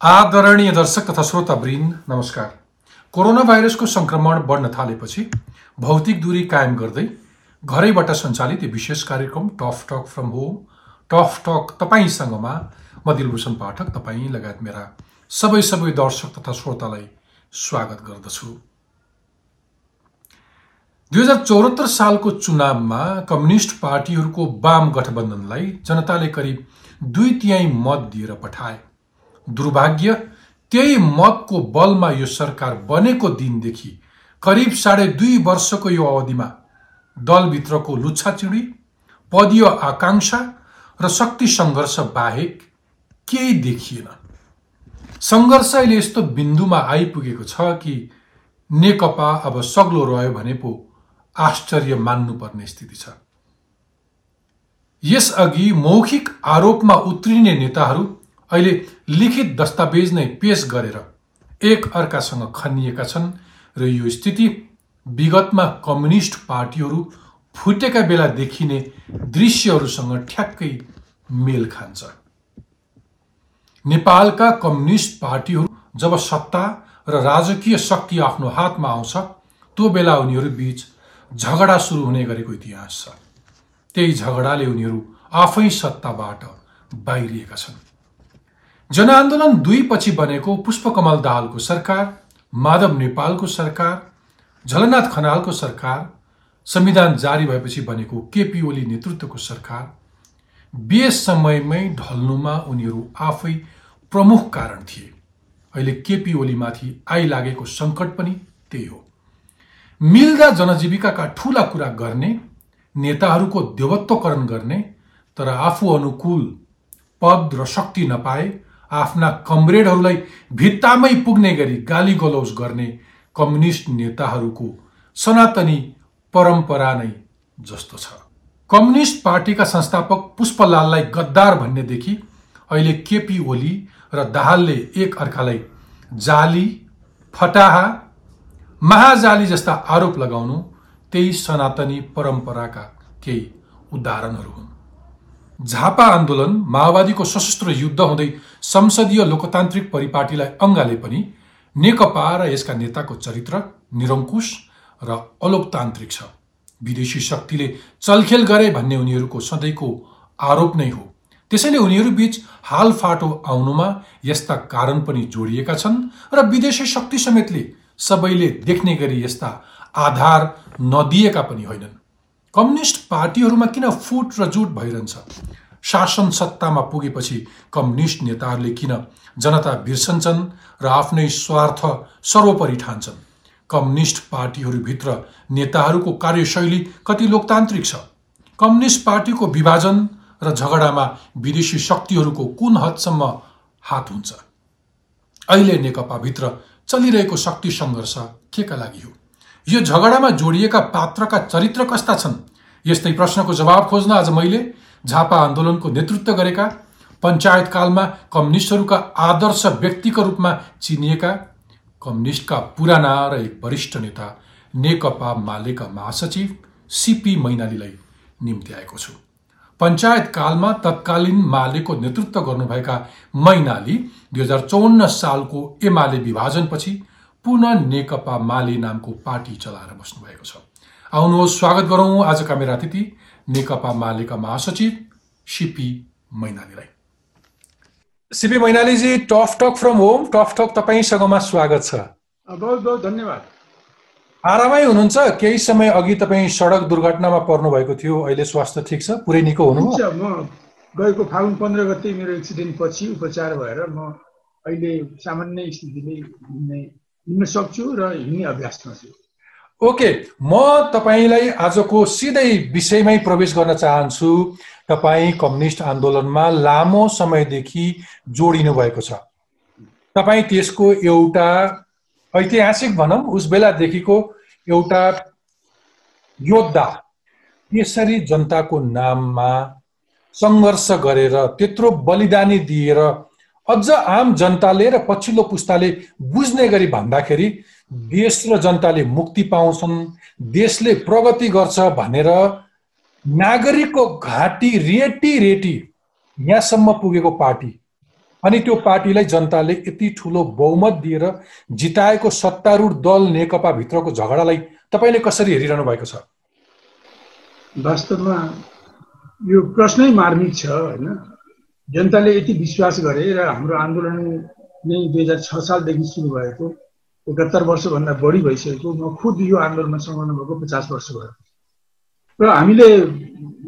आदरणीय दर्शक तथा श्रोतावृन्द नमस्कार। कोरोना भाइरसको सङ्क्रमण बढ्न थालेपछि भौतिक दूरी कायम गर्दै घरैबाट सञ्चालित यो विशेष कार्यक्रम tough talk from home tough talk तपाईँसँगमा म दिलभूषण पाठक तपाईँ लगायत मेरा सबै सबै दर्शक तथा श्रोतालाई स्वागत गर्दछु। दुई हजार चौहत्तर सालको चुनावमा कम्युनिस्ट पार्टीहरूको वाम गठबन्धनलाई जनताले करिब दुई तिहाई मत दिएर पठाए। दुर्भाग्य त्यही मतको बलमा यो सरकार बनेको दिनदेखि करिब साढे दुई वर्षको यो अवधिमा दलभित्रको लुच्छाचुडी पदीय आकाङ्क्षा र शक्ति सङ्घर्ष बाहेक केही देखिएन। सङ्घर्ष अहिले यस्तो बिन्दुमा आइपुगेको छ कि नेकपा अब सग्लो रह्यो भने पो आश्चर्य मान्नुपर्ने स्थिति छ। यसअघि मौखिक आरोपमा उत्रिने नेताहरू अहिले लिखित दस्तावेज नै पेश गरेर एक अर्कासँग खनिएका छन् र यो स्थिति विगतमा कम्युनिस्ट पार्टीहरू फुटेका बेला देखिने दृश्यहरूसँग ठ्याक्कै मेल खान्छ। नेपालका कम्युनिस्ट पार्टीहरू जब सत्ता र राजकीय शक्ति आफ्नो हातमा आउँछ त्यो बेला उनीहरू बीच झगडा सुरु हुने गरेको इतिहास छ। त्यही झगडाले उनीहरू आफै सत्ताबाट बाहिरिएका छन्। जनआन्दोलन दुई पछि बनेको पुष्पकमल दाहालको सरकार माधव नेपालको सरकार झलनाथ खनालको सरकार संविधान जारी भएपछि बनेको केपी ओली नेतृत्वको सरकार बेस समयमै ढल्नुमा उनीहरू आफै प्रमुख कारण थिए। अहिले केपी ओलीमाथि आइलागेको सङ्कट पनि त्यही हो। मिल्दा जनजीविकाका ठुला कुरा गर्ने नेताहरूको देवत्वकरण गर्ने तर आफू अनुकूल पद र शक्ति नपाए आफ्ना कमरेडहरूलाई भित्तामै पुग्ने गरी गाली गलौज गर्ने कम्युनिस्ट नेताहरूको सनातनी परम्परा नै जस्तो छ। कम्युनिस्ट पार्टीका संस्थापक पुष्पलाललाई गद्दार भन्नेदेखि अहिले केपी ओली र दाहालले एक अर्कालाई जाली फटाहा महाजाली जस्ता आरोप लगाउनु त्यही सनातनी परम्पराका केही उदाहरणहरू हुन्। झापा आन्दोलन माओवादीको सशस्त्र युद्ध हुँदै संसदीय लोकतान्त्रिक परिपाटीलाई अङ्गाले पनि नेकपा र यसका नेताको चरित्र निरङ्कुश र अलोकतान्त्रिक छ। विदेशी शक्तिले चलखेल गरे भन्ने उनीहरूको सधैँको आरोप नै हो। त्यसैले उनीहरू बीच हालफाटो आउनुमा यस्ता कारण पनि जोडिएका छन् र विदेशी शक्ति समेतले सबैले देख्ने गरी यस्ता आधार नदिएका पनि होइनन्। कम्युनिस्ट पार्टीहरूमा किन फुट र जुट भइरहन्छ? शासन सत्तामा पुगेपछि कम्युनिस्ट नेताहरूले किन जनता बिर्सन्छन् र आफ्नै स्वार्थ सर्वोपरि ठान्छन्? कम्युनिस्ट पार्टीहरूभित्र नेताहरूको कार्यशैली कति लोकतान्त्रिक छ? कम्युनिस्ट पार्टीको विभाजन र झगडामा विदेशी शक्तिहरूको कुन हदसम्म हात हुन्छ? अहिले नेकपाभित्र चलिरहेको शक्ति सङ्घर्ष के का लागि हो? यो झगडामा जोडिएका पात्रका चरित्र कस्ता छन्? यस्तै प्रश्नको जवाब खोज्न आज मैले झापा आन्दोलनको नेतृत्व गरेका पञ्चायतकालमा कम्युनिस्टहरूका आदर्श व्यक्तिको रूपमा चिनिएका कम्युनिस्टका पुराना र एक वरिष्ठ नेता नेकपा मालेका महासचिव सिपी मैनालीलाई निम्ति आएको छु। पञ्चायतकालमा तत्कालीन मालेको नेतृत्व गर्नुभएका मैनाली दुई हजार चौन्न सालको एमाले विभाजनपछि पुनः नेकपा माले नामको पार्टी चलाएर बस्नुभएको छ। आउनुहोस् स्वागत गरौँ आजका मेरा अतिथि नेकपा मालेका महासचिव सिपी मैनालीलाई। C मैनालीजी tough talk from home tough talk तपाईँसँगमा स्वागत छ। बहुत बहुत धन्यवाद। आरामै हुनुहुन्छ? केही समय अघि तपाईँ सडक दुर्घटनामा पर्नु भएको थियो अहिले स्वास्थ्य ठिक छ? पुरै निको हुनु म गएको फागुन पन्ध्र गते मेरो एक्सिडेन्ट पछि उपचार भएर म अहिले सामान्य स्थितिले हिँड्न सक्छु र हिँड्ने अभ्यासमा छु ओके म तपाईँलाई आजको सिधै विषयमै प्रवेश गर्न चाहन्छु। तपाईँ कम्युनिस्ट आन्दोलनमा लामो समयदेखि जोडिनु भएको छ। तपाईँ त्यसको एउटा ऐतिहासिक भनौँ उस बेलादेखिको एउटा योद्धा यसरी जनताको नाममा सङ्घर्ष गरेर त्यत्रो बलिदानी दिएर अझ आम जनताले र पछिल्लो पुस्ताले बुझ्ने गरी भन्दाखेरि देश र जनताले मुक्ति पाउँछन् देशले प्रगति गर्छ भनेर नागरिकको घाँटी रेटी रेटी यहाँसम्म पुगेको पार्टी। अनि त्यो पार्टीलाई जनताले यति ठुलो बहुमत दिएर जिताएको सत्तारूढ दल नेकपा भित्रको झगडालाई तपाईँले कसरी हेरिरहनु भएको छ? वास्तवमा यो प्रश्नै मार्मिक छ होइन? जनताले यति विश्वास गरे र हाम्रो आन्दोलन नै दुई हजार छ सालदेखि सुरु भएको एकात्तर वर्षभन्दा बढी भइसकेको म खुद यो आन्दोलनमा संलग्न भएको पचास वर्ष भयो। र हामीले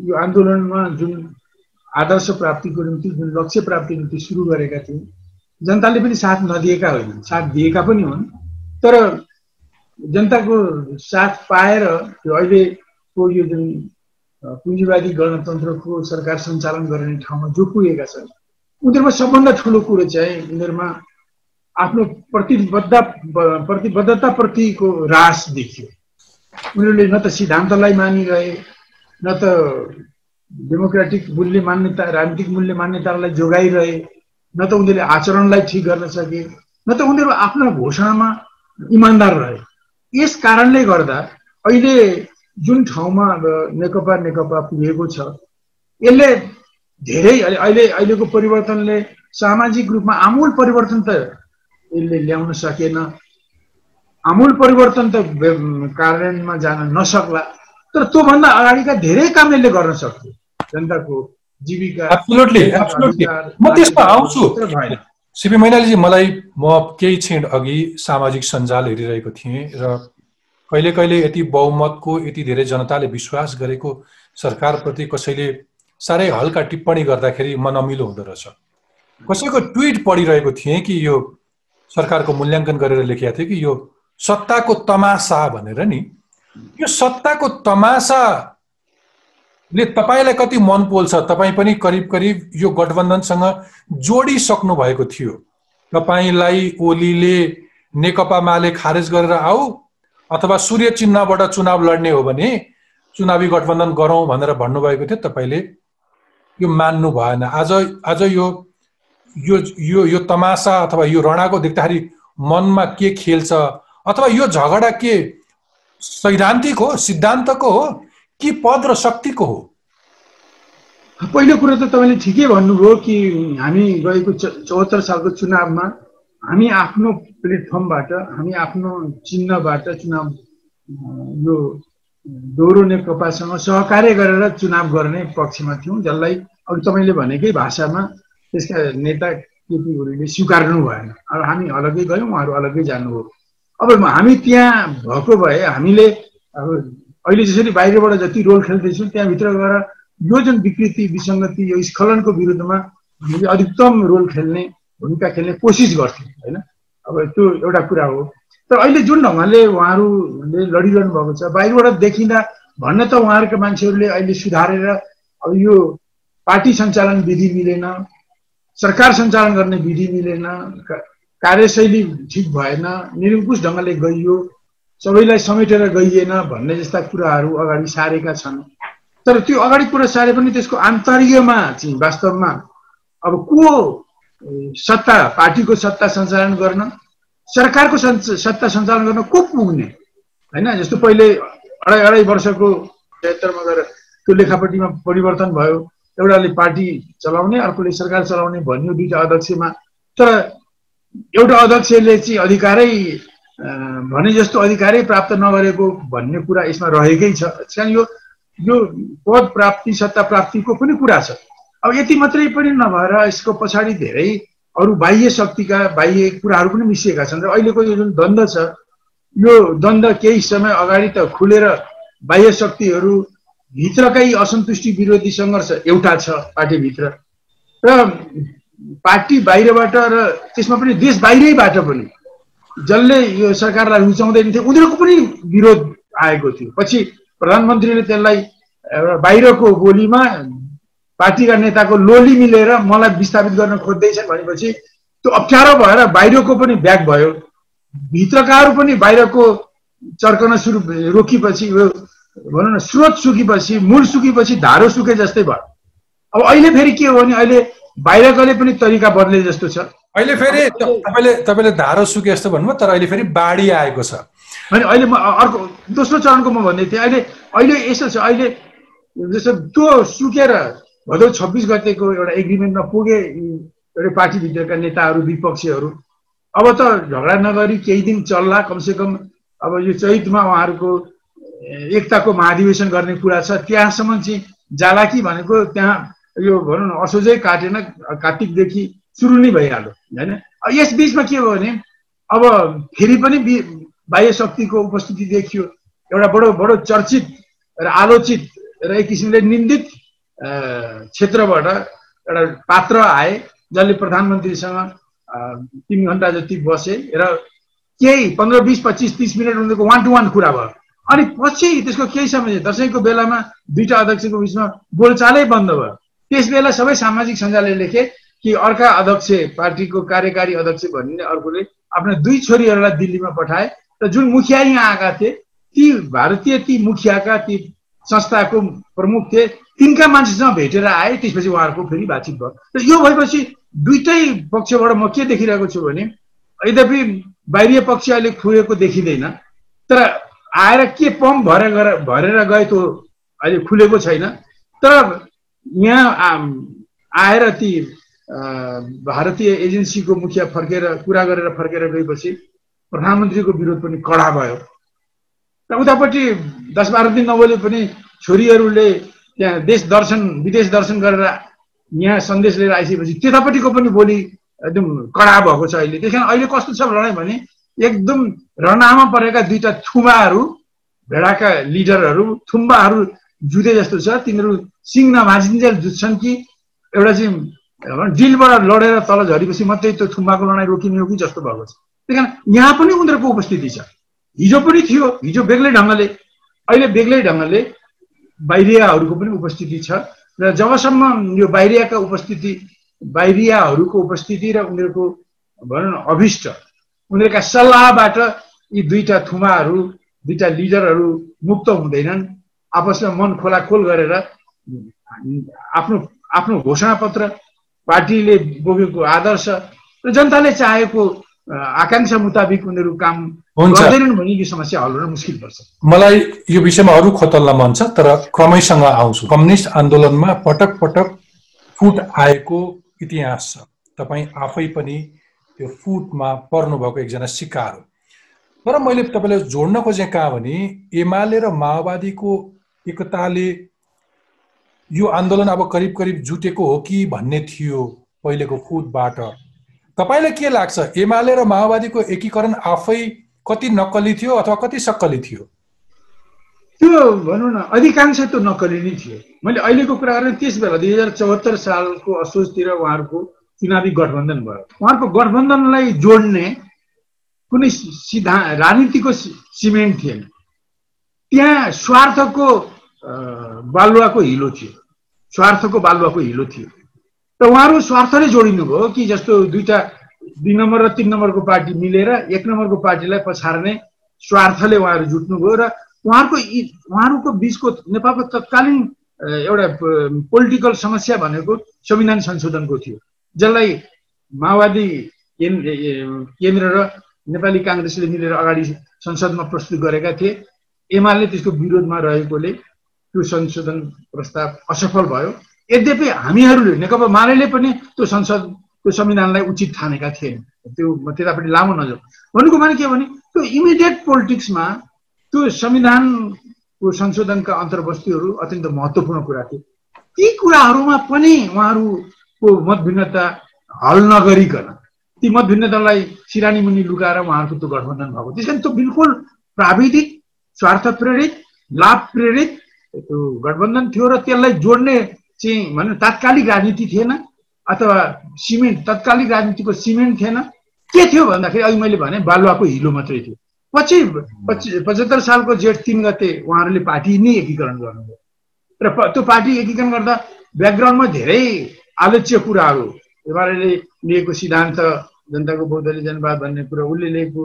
यो आन्दोलनमा जुन आदर्श प्राप्तिको निम्ति जुन लक्ष्य प्राप्तिको निम्ति सुरु गरेका थियौँ जनताले पनि साथ नदिएका होइनन् साथ दिएका पनि हुन्। तर जनताको साथ पाएर अहिलेको यो जुन पुँजीवादी गणतन्त्रको सरकार सञ्चालन गर्ने ठाउँमा जो पुगेका छन् उनीहरूमा सबभन्दा ठुलो कुरो चाहिँ उनीहरूमा आफ्नो प्रतिबद्ध प्रतिबद्धताप्रतिको रास देखियो। उनीहरूले न त सिद्धान्तलाई मानिरहे न त डेमोक्रेटिक मूल्य मान्यता राजनीतिक मूल्य मान्यतालाई जोगाइरहे न त उनीहरूले आचरणलाई ठिक गर्न सके न त उनीहरू आफ्नो घोषणामा इमान्दार रहे। यस कारणले गर्दा अहिले जुन ठाउँमा अब नेकपा नेकपा पुगेको छ यसले धेरै अहिले अहिलेको परिवर्तनले सामाजिक रूपमा आमूल परिवर्तन त यसले ल्याउन सकेन। आमूल परिवर्तन त कार्यान्वयनमा जान नसक्ला। तर त्योभन्दा अगाडिका धेरै काम यसले गर्न सक्थ्यो। जनताको जीविका म त्यसमा आउँछु। सिपी मैनालीजी मलाई म केही क्षण अघि सामाजिक सञ्जाल हेरिरहेको थिएँ र कहिले कहिले यति बहुमतको यति धेरै जनताले विश्वास गरेको सरकारप्रति कसैले साह्रै हल्का टिप्पणी गर्दाखेरि मन अमिलो हुँदो रहेछ। कसैको ट्विट पढिरहेको थिएँ कि यो सरकारको मूल्याङ्कन गरेर लेखेको थियो कि यो सत्ताको तमासा भनेर नि यो सत्ताको तमासा ले तपाईँलाई कति मन पोल्छ तपाईँ पनि करिब करिब यो गठबन्धनसँग जोडिसक्नु भएको थियो। तपाईँलाई ओलीले नेकपा माले खारेज गरेर आऊ अथवा सूर्य चिन्हबाट चुनाव लड्ने हो भने चुनावी गठबन्धन गरौँ भनेर भन्नुभएको थियो तपाईँले यो मान्नु भएन। आज आज यो यो यो यो तमासा अथवा यो रणाको देख्दाखेरि मनमा के खेल्छ? अथवा यो झगडा के सैद्धान्तिक हो सिद्धान्तको हो कि पद र शक्तिको हो? पहिलो कुरो त तपाईँले ठिकै भन्नुभयो कि हामी गएको चौहत्तर सालको चुनावमा हामी आफ्नो प्लेटफर्मबाट हामी आफ्नो चिन्हबाट चुनाव यो दोहोरो नेकपासँग सहकार्य गरेर चुनाव गर्ने पक्षमा थियौँ जसलाई अघि तपाईँले भनेकै भाषामा त्यसका नेता केपी ओलीले स्वीकार्नु भएन। अब हामी अलग्गै गयौँ उहाँहरू अलग्गै जानुभयो। अब हामी त्यहाँ भएको भए हामीले अब अहिले जसरी बाहिरबाट जति रोल खेल्दैछौँ त्यहाँभित्र गएर यो जुन विकृति विसङ्गति यो स्खलनको विरुद्धमा हामीले अधिकतम रोल खेल्ने भूमिका खेल्ने कोसिस गर्थ्यौँ होइन? अब त्यो एउटा कुरा हो। तर अहिले जुन ढङ्गले उहाँहरूले लडिरहनु भएको छ बाहिरबाट देखिँदा भन्न त उहाँहरूका मान्छेहरूले अहिले सुधारेर अब यो पार्टी सञ्चालन विधि मिलेन सरकार सञ्चालन गर्ने विधि मिलेन कार्यशैली ठिक भएन निरङ्कुश ढङ्गले गइयो सबैलाई समेटेर गइएन भन्ने जस्ता कुराहरू अगाडि सारेका छन्। तर त्यो अगाडि कुरा सारे पनि त्यसको आन्तर्यमा चाहिँ वास्तवमा अब को सत्ता पार्टीको सत्ता सञ्चालन गर्न सरकारको सत्ता सञ्चालन गर्न को पुग्ने? होइन जस्तो पहिले अढाई अढाई वर्षको क्षेत्रमा गएर त्यो लेखापट्टिमा परिवर्तन भयो एउटाले पार्टी चलाउने अर्कोले सरकार चलाउने भन्यो दुईवटा अध्यक्षमा। तर एउटा अध्यक्षले चाहिँ अधिकारै भने जस्तो अधिकारै प्राप्त नगरेको भन्ने कुरा यसमा रहेकै छ। यो यो पद प्राप्ति सत्ता प्राप्तिको पनि कुरा छ। अब यति मात्रै पनि नभएर यसको पछाडि धेरै अरू बाह्य शक्तिका बाह्य कुराहरू पनि मिसिएका छन् र अहिलेको यो जुन द्वन्द्व छ यो द्वन्द्व केही समय अगाडि त खुलेर बाह्य शक्तिहरू भित्रकै असन्तुष्टि विरोधी सङ्घर्ष एउटा छ पार्टीभित्र। र पार्टी बाहिरबाट र त्यसमा पनि देश बाहिरैबाट पनि जसले यो सरकारलाई रुचाउँदैन थियो उनीहरूको पनि विरोध आएको थियो। पछि प्रधानमन्त्रीले त्यसलाई बाहिरको बोलीमा पार्टीका नेताको लोली मिलेर मलाई विस्थापित गर्न खोज्दैछन् भनेपछि त्यो अप्ठ्यारो भएर बाहिरको पनि ब्याग भयो। भित्रकाहरू पनि बाहिरको चर्कन सुरु रोकिपछि यो भनौँ न स्रोत सुकेपछि मूल सुकेपछि धारो सुके जस्तै भयो। अब अहिले फेरि के हो भने अहिले बाहिरकोले पनि तरिका बदले जस्तो छ। अहिले फेरि तपाईँले तपाईँले धारो सुके जस्तो भन्नुभयो तर अहिले फेरि बाढी आएको छ। अनि अहिले म अर्को दोस्रो चरणको म भन्दै थिएँ अहिले अहिले यस्तो छ अहिले जस्तो त्यो सुकेर भदौ छब्बिस गतेको एउटा एग्रिमेन्टमा पुगे एउटै पार्टीभित्रका नेताहरू विपक्षीहरू। अब त झगडा नगरी केही दिन चल्ला कमसेकम अब यो चैतमा उहाँहरूको एकताको महाधिवेशन गर्ने कुरा छ। त्यहाँसम्म चाहिँ जाला कि भनेको त्यहाँ यो भनौँ न असोजै काटेन कार्तिकदेखि सुरु नै भइहाल्यो होइन? यस बिचमा के भयो भने अब फेरि पनि बाह्य शक्तिको उपस्थिति देखियो। एउटा बडो बडो चर्चित र आलोचित र एक किसिमले निन्दित क्षेत्रबाट एउटा पात्र आए जसले प्रधानमन्त्रीसँग तिन घन्टा जति बसे र केही पन्ध्र बिस पच्चिस तिस मिनट उनीहरूको वान टु वान कुरा भयो। अनि पछि त्यसको केही समय दसैँको बेलामा दुईवटा अध्यक्षको बिचमा बोलचालै बन्द भयो। त्यस बेला सबै सामाजिक सञ्जालले लेखे कि अर्का अध्यक्ष पार्टीको कार्यकारी अध्यक्ष भनिने अर्कोले आफ्ना दुई छोरीहरूलाई दिल्लीमा पठाए र जुन मुखिया यहाँ आएका थिए ती भारतीय ती मुखियाका ती संस्थाको प्रमुख थिए। तिनका मान्छेसँग भेटेर आए त्यसपछि उहाँहरूको फेरि बातचित भयो। यो भएपछि दुइटै पक्षबाट म के देखिरहेको छु भने यद्यपि बाहिरीय पक्ष अहिले खुलेको देखिँदैन तर आएर के पम्प भरेर भरेर गए त्यो अहिले खुलेको छैन। तर यहाँ आएर ती भारतीय एजेन्सीको मुखिया फर्केर कुरा गरेर फर्केर गएपछि प्रधानमन्त्रीको विरोध पनि कडा भयो। र उतापट्टि दस बाह्र दिन नबोले पनि छोरीहरूले त्यहाँ देश दर्शन विदेश दर्शन गरेर यहाँ सन्देश लिएर आइसकेपछि त्यतापट्टिको पनि बोली एकदम कडा भएको छ अहिले। त्यस कारण अहिले कस्तो छ लडाइँ भने एकदम रनामा परेका दुईवटा थुम्बाहरू भेडाका लिडरहरू थुम्बाहरू जुधे जस्तो छ। तिनीहरू सिङ नभाँचिन्जेल जुत्छन् कि एउटा चाहिँ डिलबाट लडेर तल झरेपछि मात्रै त्यो थुम्बाको लडाइँ रोकिने हो कि जस्तो भएको छ। त्यही कारण यहाँ पनि उनीहरूको उपस्थिति छ। हिजो पनि थियो हिजो बेग्लै ढङ्गले अहिले बेग्लै ढङ्गले बाहिरियाहरूको पनि उपस्थिति छ र जबसम्म यो बाहिरियाका उपस्थिति बाहिरियाहरूको उपस्थिति र उनीहरूको भनौँ न अभिष्ट उनीहरूका सल्लाहबाट यी दुईटा थुमाहरू दुईटा लिडरहरू मुक्त हुँदैनन्। आपसमा मन खोलाखोल गरेर आफ्नो आफ्नो घोषणापत्र पार्टीले बोकेको आदर्श र जनताले चाहेको आकाङ्क्षा मुताबिक उनीहरू काम गर्दैनन् भने यो समस्या हल हुन मुस्किल पर्छ। मलाई यो विषयमा अरू खोतल्न मन छ तर क्रमैसँग आउँछु। कम्युनिस्ट आन्दोलनमा पटक पटक फुट आएको इतिहास छ। तपाईँ आफै पनि त्यो फुटमा पर्नुभएको एकजना सिकार हो। तर मैले तपाईँलाई जोड्न खोजेँ कहाँ भने एमाले र माओवादीको एकताले यो आन्दोलन अब करिब करिब जुटेको हो कि भन्ने थियो पहिलेको फुटबाट तपाईँलाई के लाग्छ? एमाले र माओवादीको एकीकरण आफै कति नक्कली थियो अथवा कति सक्कली थियो? त्यो भनौँ न अधिकांश त्यो नक्कली नै थियो। मैले अहिलेको कुरा गरेँ त्यस बेला दुई हजार चौहत्तर सालको असोजतिर उहाँहरूको चुनावी गठबन्धन भयो। उहाँहरूको गठबन्धनलाई जोड्ने कुनै सिधा राजनीतिको सिमेन्ट थिएन। त्यहाँ स्वार्थको बालुवाको हिलो थियो। स्वार्थको बालुवाको हिलो थियो। र उहाँहरू स्वार्थले जोडिनु भयो कि जस्तो दुईवटा दुई नम्बर र तिन नम्बरको पार्टी मिलेर एक नम्बरको पार्टीलाई पछार्ने स्वार्थले उहाँहरू जुट्नुभयो र उहाँहरूको उहाँहरूको बिचको नेपालको तत्कालीन एउटा पोलिटिकल समस्या भनेको संविधान संशोधनको थियो। जसलाई माओवादी केन्द्र र नेपाली काङ्ग्रेसले मिलेर अगाडि संसदमा प्रस्तुत गरेका थिए। एमाले त्यसको विरोधमा रहेकोले त्यो संशोधन प्रस्ताव असफल भयो। यद्यपि हामीहरूले नेकपा माले पनि त्यो संसदको संविधानलाई उचित ठानेका थिएन। त्यो त्यतापट्टि लामो नजर भन्नुको माने के भने त्यो इमिडिएट पोलिटिक्समा त्यो संविधानको संशोधनका अन्तर्वस्तुहरू अत्यन्त महत्त्वपूर्ण कुरा थिए। ती कुराहरूमा पनि उहाँहरूको मतभिन्नता हल नगरिकन ती मतभिन्नतालाई सिरानी मुनि लुकाएर उहाँहरूको त्यो गठबन्धन भएको। त्यस कारण त्यो बिल्कुल प्राविधिक स्वार्थ प्रेरित लाभ प्रेरित त्यो गठबन्धन थियो र त्यसलाई जोड्ने चाहिँ भनौँ तात्कालिक राजनीति थिएन अथवा सिमेन्ट तत्कालिक राजनीतिको सिमेन्ट थिएन। के थियो भन्दाखेरि अघि मैले भने बालुवाको हिलो मात्रै थियो। पछि पचहत्तर सालको जेठ तिन गते उहाँहरूले पार्टी नै एकीकरण गर्नुभयो। र त्यो पार्टी एकीकरण गर्दा ब्याकग्राउन्डमा धेरै आलोच्य कुराहरू एमाले लिएको सिद्धान्त जनताको बहुदलीय जनवाद भन्ने कुरा उसले लिएको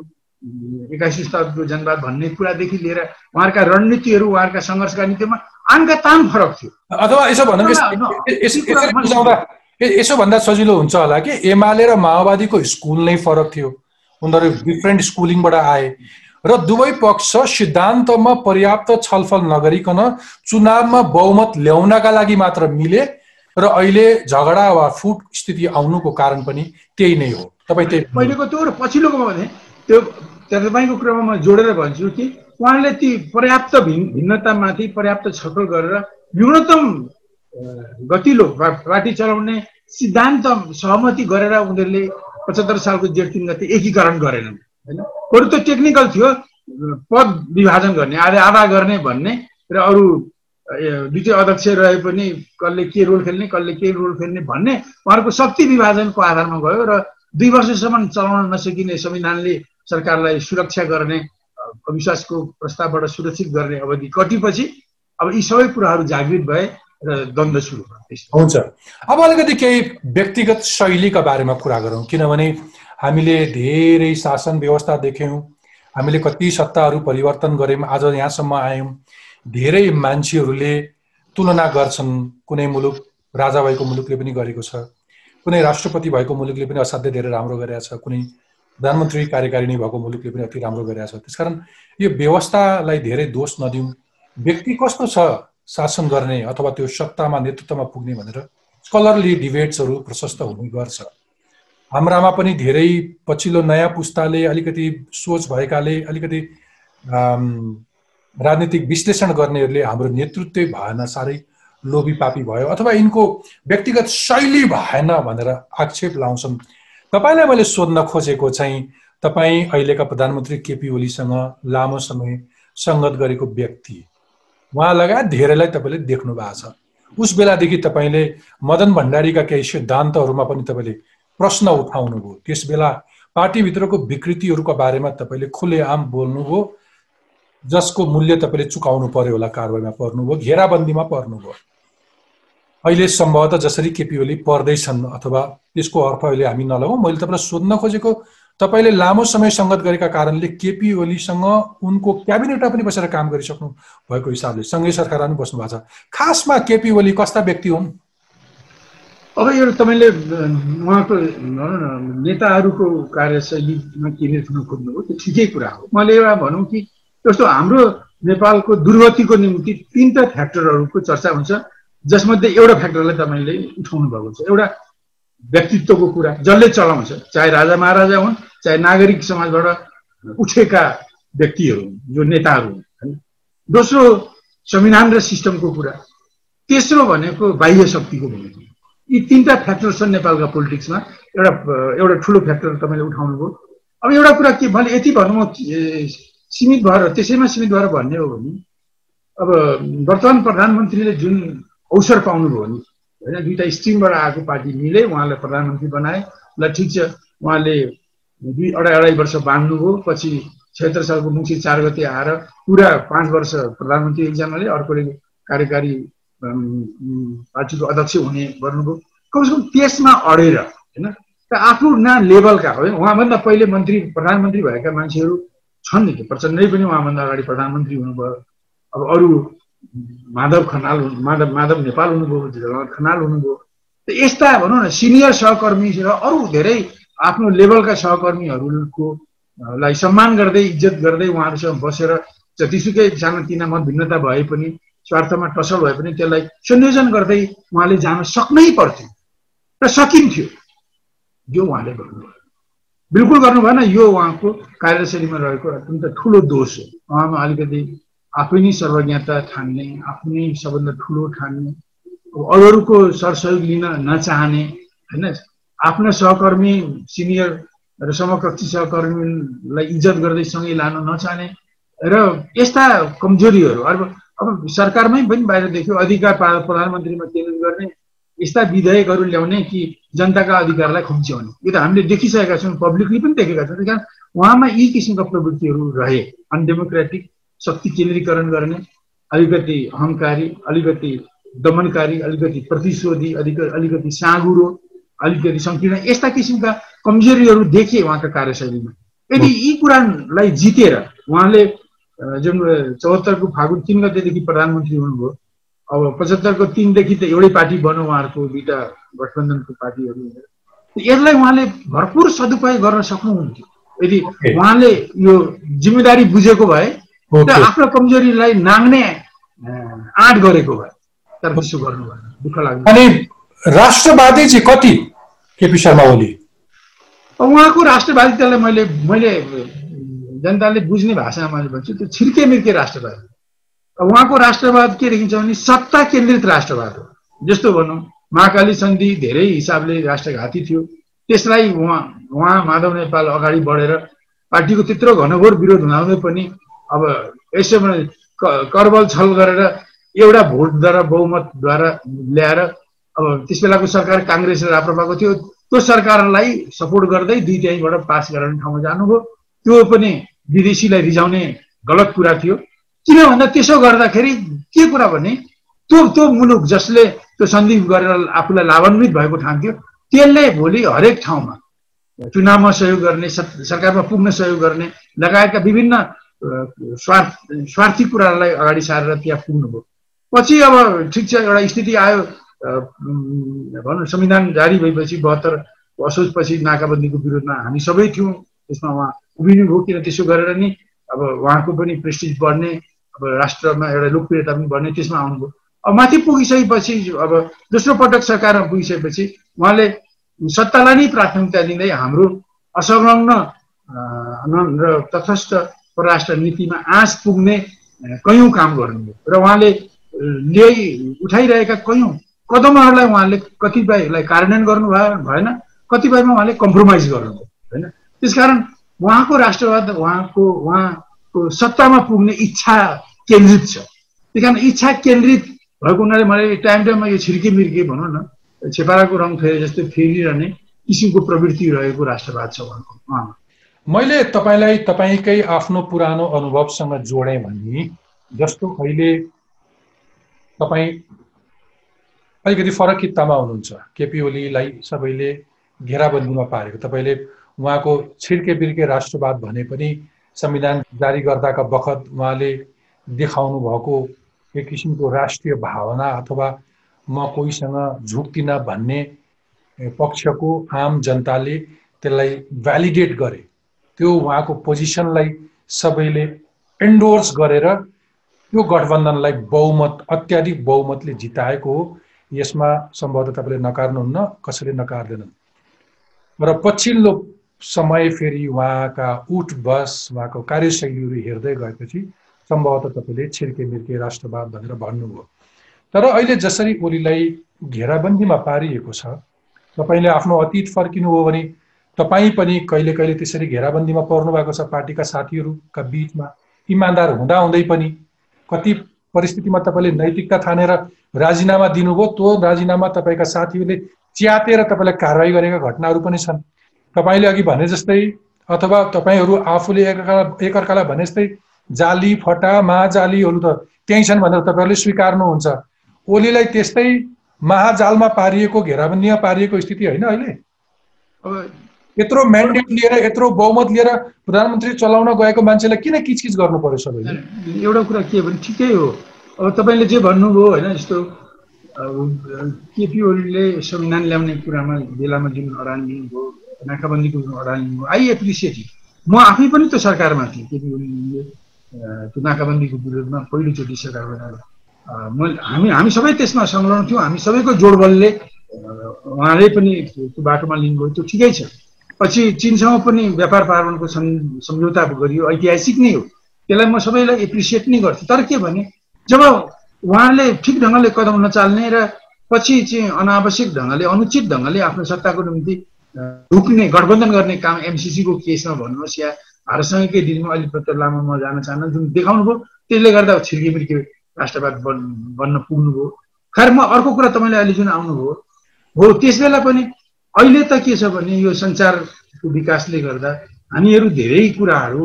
एक्काइस शताब्दीको जनवाद भन्ने कुरादेखि लिएर उहाँहरूका रणनीतिहरू उहाँहरूका सङ्घर्षका नीतिमा तान फरक थियो। अथवा यसो भन्दा यसो भन्दा सजिलो हुन्छ होला कि एमाले र माओवादीको स्कुल नै फरक थियो। उनीहरू डिफ्रेन्ट स्कुलिङबाट आए। र दुवै पक्ष सिद्धान्तमा पर्याप्त छलफल नगरिकन चुनावमा बहुमत ल्याउनका लागि मात्र मिले र अहिले झगडा वा फुट स्थिति आउनुको कारण पनि त्यही नै हो। तपाईँ त्यही पहिलेको त्यो र पछिल्लोको भने त्यो तपाईँको कुरामा म जोडेर भन्छु कि उहाँले ती पर्याप्त भिन् भिन्नतामाथि पर्याप्त छलफल गरेर न्यूनतम गतिलो पार्टी चलाउने सिद्धान्त सहमति गरेर उनीहरूले पचहत्तर सालको जेठ तिन गति एकीकरण गरेनन् होइन? बरु त टेक्निकल थियो पद विभाजन गर्ने आधा आधा गर्ने भन्ने र अरू दुइटै अध्यक्ष रहे पनि कसले के रोल खेल्ने कसले के रोल खेल्ने भन्ने उहाँहरूको शक्ति विभाजनको आधारमा गयो र दुई वर्षसम्म चलाउन नसकिने संविधानले सरकारलाई सुरक्षा गर्ने अविश्वासको प्रस्तावबाट सुरक्षित गर्ने अवधि कटेपछि अब यी सबै कुराहरू जागृत भए र द्वन्द्व सुरु हुन्छ। अब अलिकति केही व्यक्तिगत शैलीका बारेमा कुरा गरौँ किनभने हामीले धेरै शासन व्यवस्था देख्यौँ हामीले कति सत्ताहरू परिवर्तन गऱ्यौँ आज यहाँसम्म आयौँ। धेरै मान्छेहरूले तुलना गर्छन् कुनै मुलुक राजा भएको मुलुकले पनि गरेको छ कुनै राष्ट्रपति भएको मुलुकले पनि असाध्यै धेरै राम्रो गरेका छ कुनै प्रधानमन्त्री कार्यकारिणी भएको मुलुकले पनि अति राम्रो गरेका छ। त्यसकारण यो व्यवस्थालाई धेरै दोष नदिउँ। व्यक्ति कस्तो छ शासन गर्ने अथवा त्यो सत्तामा नेतृत्वमा पुग्ने भनेर स्कलरली डिबेट्सहरू प्रशस्त हुने गर्छ। हाम्रामा पनि धेरै पछिल्लो नयाँ पुस्ताले अलिकति सोच भएकाले अलिकति राजनीतिक विश्लेषण गर्नेहरूले हाम्रो नेतृत्व भएन साह्रै लोभी पापी भयो अथवा यिनको व्यक्तिगत शैली भएन भनेर आक्षेप लाउँछन्। तपाईँलाई मैले सोध्न खोजेको चाहिँ तपाईँ अहिलेका प्रधानमन्त्री केपी ओलीसँग लामो समय सङ्गत गरेको व्यक्ति। उहाँ लगायत धेरैलाई तपाईँले देख्नु भएको छ। उस बेलादेखि तपाईँले मदन भण्डारीका केही सिद्धान्तहरूमा पनि तपाईँले प्रश्न उठाउनुभयो त्यस बेला पार्टीभित्रको विकृतिहरूको बारेमा तपाईँले खुलेआम बोल्नुभयो जसको मूल्य तपाईँले चुकाउनु पर्यो होला कारवाहीमा पर्नुभयो घेराबन्दीमा पर्नुभयो अहिले सम्भवतः जसरी केपी ओली पर्दैछन् अथवा त्यसको अर्थ अहिले हामी नलगाउँ मैले तपाईँलाई सोध्न खोजेको तपाईँले लामो समय सङ्गत गरेका कारणले केपी ओलीसँग उनको क्याबिनेटमा पनि बसेर काम गरिसक्नु भएको हिसाबले सँगै सरकारमा पनि बस्नु भएको छ। खासमा केपी ओली कस्ता व्यक्ति हुन्? अब यो तपाईँले उहाँको भनौँ नेताहरूको कार्यशैलीमा केन्द्रित हुन खोज्नुभयो त्यो ठिकै कुरा हो। मैले एउटा भनौँ कि जस्तो हाम्रो नेपालको दुर्गतिको निम्ति तिनवटा फ्याक्टरहरूको चर्चा हुन्छ। जसमध्ये एउटा फ्याक्टरलाई तपाईँले उठाउनु भएको छ एउटा व्यक्तित्वको कुरा जसले चलाउँछ चाहे राजा महाराजा हुन् चाहे नागरिक समाजबाट उठेका व्यक्तिहरू जो नेताहरू हुन् होइन दोस्रो संविधान र सिस्टमको कुरा। तेस्रो भनेको बाह्य शक्तिको भूमिका यी तिनवटा फ्याक्टर छन् नेपालका पोलिटिक्समा। एउटा एउटा ठुलो फ्याक्टर तपाईँले उठाउनुभयो। अब एउटा कुरा के भने यति भनौँ सीमित भएर त्यसैमा सीमित भएर भन्ने हो भने अब वर्तमान प्रधानमन्त्रीले जुन अवसर पाउनुभयो नि। होइन दुइटा स्ट्रिमबाट आएको पार्टी मिले उहाँलाई प्रधानमन्त्री बनाए। ल ठिक छ उहाँले दुई अढाई अढाई वर्ष बाँध्नुभयो। पछि छत्तर सालको मुक्ति चार गते आएर पुरा पाँच वर्ष प्रधानमन्त्री एकजनाले अर्कोले कार्यकारी पार्टीको अध्यक्ष हुने गर्नुभयो। कमसेकम त्यसमा अडेर होइन र आफ्नो न लेभलका है उहाँभन्दा पहिले मन्त्री प्रधानमन्त्री भएका मान्छेहरू छन् नि प्रचण्डै पनि उहाँभन्दा अगाडि प्रधानमन्त्री हुनुभयो। अब अरू माधव खनाल माधव माधव नेपाल हुनुभयो जगन्नाथ खनाल हुनुभयो यस्ता भनौँ न सिनियर सहकर्मी र अरू धेरै आफ्नो लेभलका सहकर्मीहरूको लाई सम्मान गर्दै इज्जत गर्दै उहाँहरूसँग बसेर जतिसुकै सानोतिना मत भिन्नता भए पनि स्वार्थमा टसल भए पनि त्यसलाई संयोजन गर्दै उहाँले जान सक्नै पर्थ्यो र सकिन्थ्यो। यो उहाँले गर्नुभयो। बिल्कुल गर्नु भएन यो उहाँको कार्यशैलीमा रहेको अत्यन्त ठुलो दोष हो। उहाँमा अलिकति आफै नै सर्वज्ञता ठान्ने आफ्नै सबभन्दा ठुलो ठान्ने अरू अरूको सरसहयोग लिन नचाहने होइन? आफ्ना सहकर्मी सिनियर र समकक्षी सहकर्मीलाई इज्जत गर्दै सँगै लान नचाहने र यस्ता कमजोरीहरू अब अब सरकारमै पनि बाहिर देख्यो अधिकार प्रधानमन्त्रीमा केन्द्रित गर्ने यस्ता विधेयकहरू ल्याउने कि जनताका अधिकारलाई खुम्च्याउने? यो त हामीले देखिसकेका छौँ पब्लिकली पनि देखेका छौँ। त्यस कारण उहाँमा यी किसिमका प्रवृत्तिहरू रहे अनडेमोक्रेटिक शक्ति केन्द्रीकरण गर्ने अलिकति अहङ्कारी अलिकति दमनकारी अलिकति प्रतिशोधी अलिकति अलिकति साँगुरो अलिकति सङ्कीर्ण यस्ता किसिमका कमजोरीहरू देखे उहाँका कार्यशैलीमा। यदि यी कुरालाई जितेर उहाँले जुन चौहत्तरको फागुन तिन गतेदेखि प्रधानमन्त्री हुनुभयो अब पचहत्तरको तिनदेखि त एउटै पार्टी बन्यो उहाँहरूको दुइटा गठबन्धनको पार्टीहरू। यसलाई उहाँले भरपुर सदुपयोग गर्न सक्नुहुन्थ्यो। यदि उहाँले यो जिम्मेदारी बुझेको भए र आफ्नो कमजोरीलाई नाङ्ने आँट गरेको भए तर त्यसो गर्नु भएन दुःख लाग्छ अनि राष्ट्रवादी चाहिँ कति केपी शर्मा ओली? उहाँको राष्ट्रवादितालाई मैले मैले जनताले बुझ्ने भाषामा मैले भन्छु त्यो छिर्के मिर्के राष्ट्रवाद। उहाँको राष्ट्रवाद के देखिन्छ भने सत्ता केन्द्रित राष्ट्रवाद हो। जस्तो भनौँ महाकाली सन्धि धेरै हिसाबले राष्ट्रघाती थियो। त्यसलाई उहाँ उहाँ माधव नेपाल अगाडि बढेर पार्टीको त्यत्रो घनघोर विरोध हुँदाहुँदै पनि अब यसो करबल छल गरेर एउटा भोटद्वारा बहुमतद्वारा ल्याएर अब त्यस बेलाको सरकार काङ्ग्रेस र राप्रपाको थियो त्यो सरकारलाई सपोर्ट गर्दै दुई त्याइबाट पास गराउने ठाउँमा जानुभयो। त्यो पनि विदेशीलाई रिझाउने गलत कुरा थियो। किन भन्दा त्यसो गर्दाखेरि के कुरा भने त्यो त्यो मुलुक जसले त्यो सन्धि गरेर आफूलाई लाभान्वित भएको ठान्थ्यो त्यसले भोलि हरेक ठाउँमा चुनावमा सहयोग गर्ने सरकारमा पुग्न सहयोग गर्ने लगायतका विभिन्न स्वार्थ स्वार्थी कुराहरूलाई अगाडि सारेर त्यहाँ पुग्नुभयो। पछि अब ठिक छ एउटा स्थिति आयो भनौँ संविधान जारी भएपछि बहत्तर असोजपछि नाकाबन्दीको विरोधमा हामी सबै थियौँ। त्यसमा उहाँ उभिनु भयो किन त्यसो गरेर नि अब उहाँको पनि प्रेस्टिज बढ्ने अब राष्ट्रमा एउटा लोकप्रियता पनि बढ्ने त्यसमा आउनुभयो। अब माथि पुगिसकेपछि अब दोस्रो पटक सरकारमा पुगिसकेपछि उहाँले सत्तालाई नै प्राथमिकता दिँदै हाम्रो असंलग्न र तटस्थ परराष्ट्र नीतिमा आँच पुग्ने कयौँ काम गर्नुभयो र उहाँले ल्याइ उठाइरहेका कयौँ कदमहरूलाई उहाँले कतिपयलाई कार्यान्वयन गर्नु भएन कतिपयमा उहाँले कम्प्रोमाइज गर्नुभयो होइन? त्यसकारण उहाँको राष्ट्रवाद उहाँको उहाँको सत्तामा पुग्ने इच्छा केन्द्रित छ। त्यही कारण इच्छा केन्द्रित भएको हुनाले मलाई टाइम टाइममा यो छिर्के मिर्के भनौँ न छेपाराको रङ फेरि जस्तै फेरिरहने किसिमको प्रवृत्ति रहेको राष्ट्रवाद छ उहाँको मैले तपाईँलाई तपाईँकै आफ्नो पुरानो अनुभवसँग जोडेँ भने जस्तो अहिले तपाईँ अलिकति फरक कित्तामा हुनुहुन्छ। केपी ओलीलाई सबैले घेराबन्दीमा पारेको। तपाईँले उहाँको छिर्के बिर्के राष्ट्रवाद भने पनि संविधान जारी गर्दाका बखत उहाँले देखाउनु भएको एक किसिमको राष्ट्रिय भावना अथवा म कोहीसँग झुक्दिनँ भन्ने पक्षको आम जनताले त्यसलाई भ्यालिडेट गरे। त्यो उहाँको पोजिसनलाई सबैले एन्डोर्स गरेर त्यो गठबन्धनलाई बहुमत अत्याधिक बहुमतले जिताएको हो। यसमा सम्भवतः तपाईँले नकार्नुहुन्न कसैले नकार्दैनन्। र पछिल्लो समय फेरि उहाँका उठ बस उहाँको कार्यशैलीहरू हेर्दै गएपछि सम्भवतः तपाईँले छिर्के मिर्के राष्ट्रवाद भनेर भन्नुभयो। तर अहिले जसरी ओलीलाई घेराबन्दीमा पारिएको छ तपाईँले आफ्नो अतीत फर्किनु हो भने तपाईँ पनि कहिले कहिले त्यसरी घेराबन्दीमा पर्नु भएको छ पार्टीका साथीहरूका बिचमा। इमान्दार हुँदाहुँदै पनि कति परिस्थितिमा तपाईँले नैतिकता ठानेर राजीनामा दिनुभयो त्यो राजीनामा तपाईँका साथीहरूले च्यातेर तपाईँलाई कारवाही गरेका घटनाहरू पनि छन्। तपाईँले अघि भने जस्तै अथवा तपाईँहरू आफूले एकअर्का एकअर्कालाई भने जस्तै जाली फटा महाजालीहरू त त्यहीँ छन् भनेर तपाईँहरूले स्वीकार्नुहुन्छ। ओलीलाई त्यस्तै महाजालमा पारिएको घेराबन्दीमा पारिएको स्थिति होइन अहिले? यत्रो म्यान्डेट लिएर यत्रो बहुमत लिएर प्रधानमन्त्री चलाउन गएको मान्छेलाई किन किचकिच गर्नु पर्यो सबैले एउटा कुरा के भने ठिकै हो। अब तपाईँले जे भन्नुभयो होइन जस्तो केपी ओलीले संविधान ल्याउने कुरामा बेलामा जुन अडान लिनुभयो नाकाबन्दीको जुन अडान लिनुभयो आई एप्रिसिएट म आफै पनि त्यो सरकारमा थिएँ केपी ओलीले त्यो नाकाबन्दीको विरोधमा पहिलोचोटि सरकार बनाएर म हामी हामी सबै त्यसमा संलग्न थियौँ हामी सबैको जोडबलले उहाँले पनि त्यो बाटोमा लिनुभयो त्यो ठिकै छ। पछि चिनसँग पनि व्यापार पार्वणको सम्झौता गरियो ऐतिहासिक नै हो। त्यसलाई म सबैलाई एप्रिसिएट नै गर्छु। तर के भने जब उहाँले ठिक ढङ्गले कदम नचाल्ने र पछि चाहिँ अनावश्यक ढङ्गले अनुचित ढङ्गले आफ्नो सत्ताको निम्ति ढुक्ने गठबन्धन गर्ने काम एमसिसीको केसमा भन्नुहोस् या भारतसँगकै दिनमा अलिकति लामो म जान चाहन्न जुन देखाउनु भयो त्यसले गर्दा छिर्के मिर्के राष्ट्रवाद बन् बन्न पुग्नुभयो। खैर म अर्को कुरा तपाईँले अहिले जुन आउनुभयो हो त्यस बेला पनि अहिले त के छ भने यो सञ्चारको विकासले गर्दा हामीहरू धेरै कुराहरू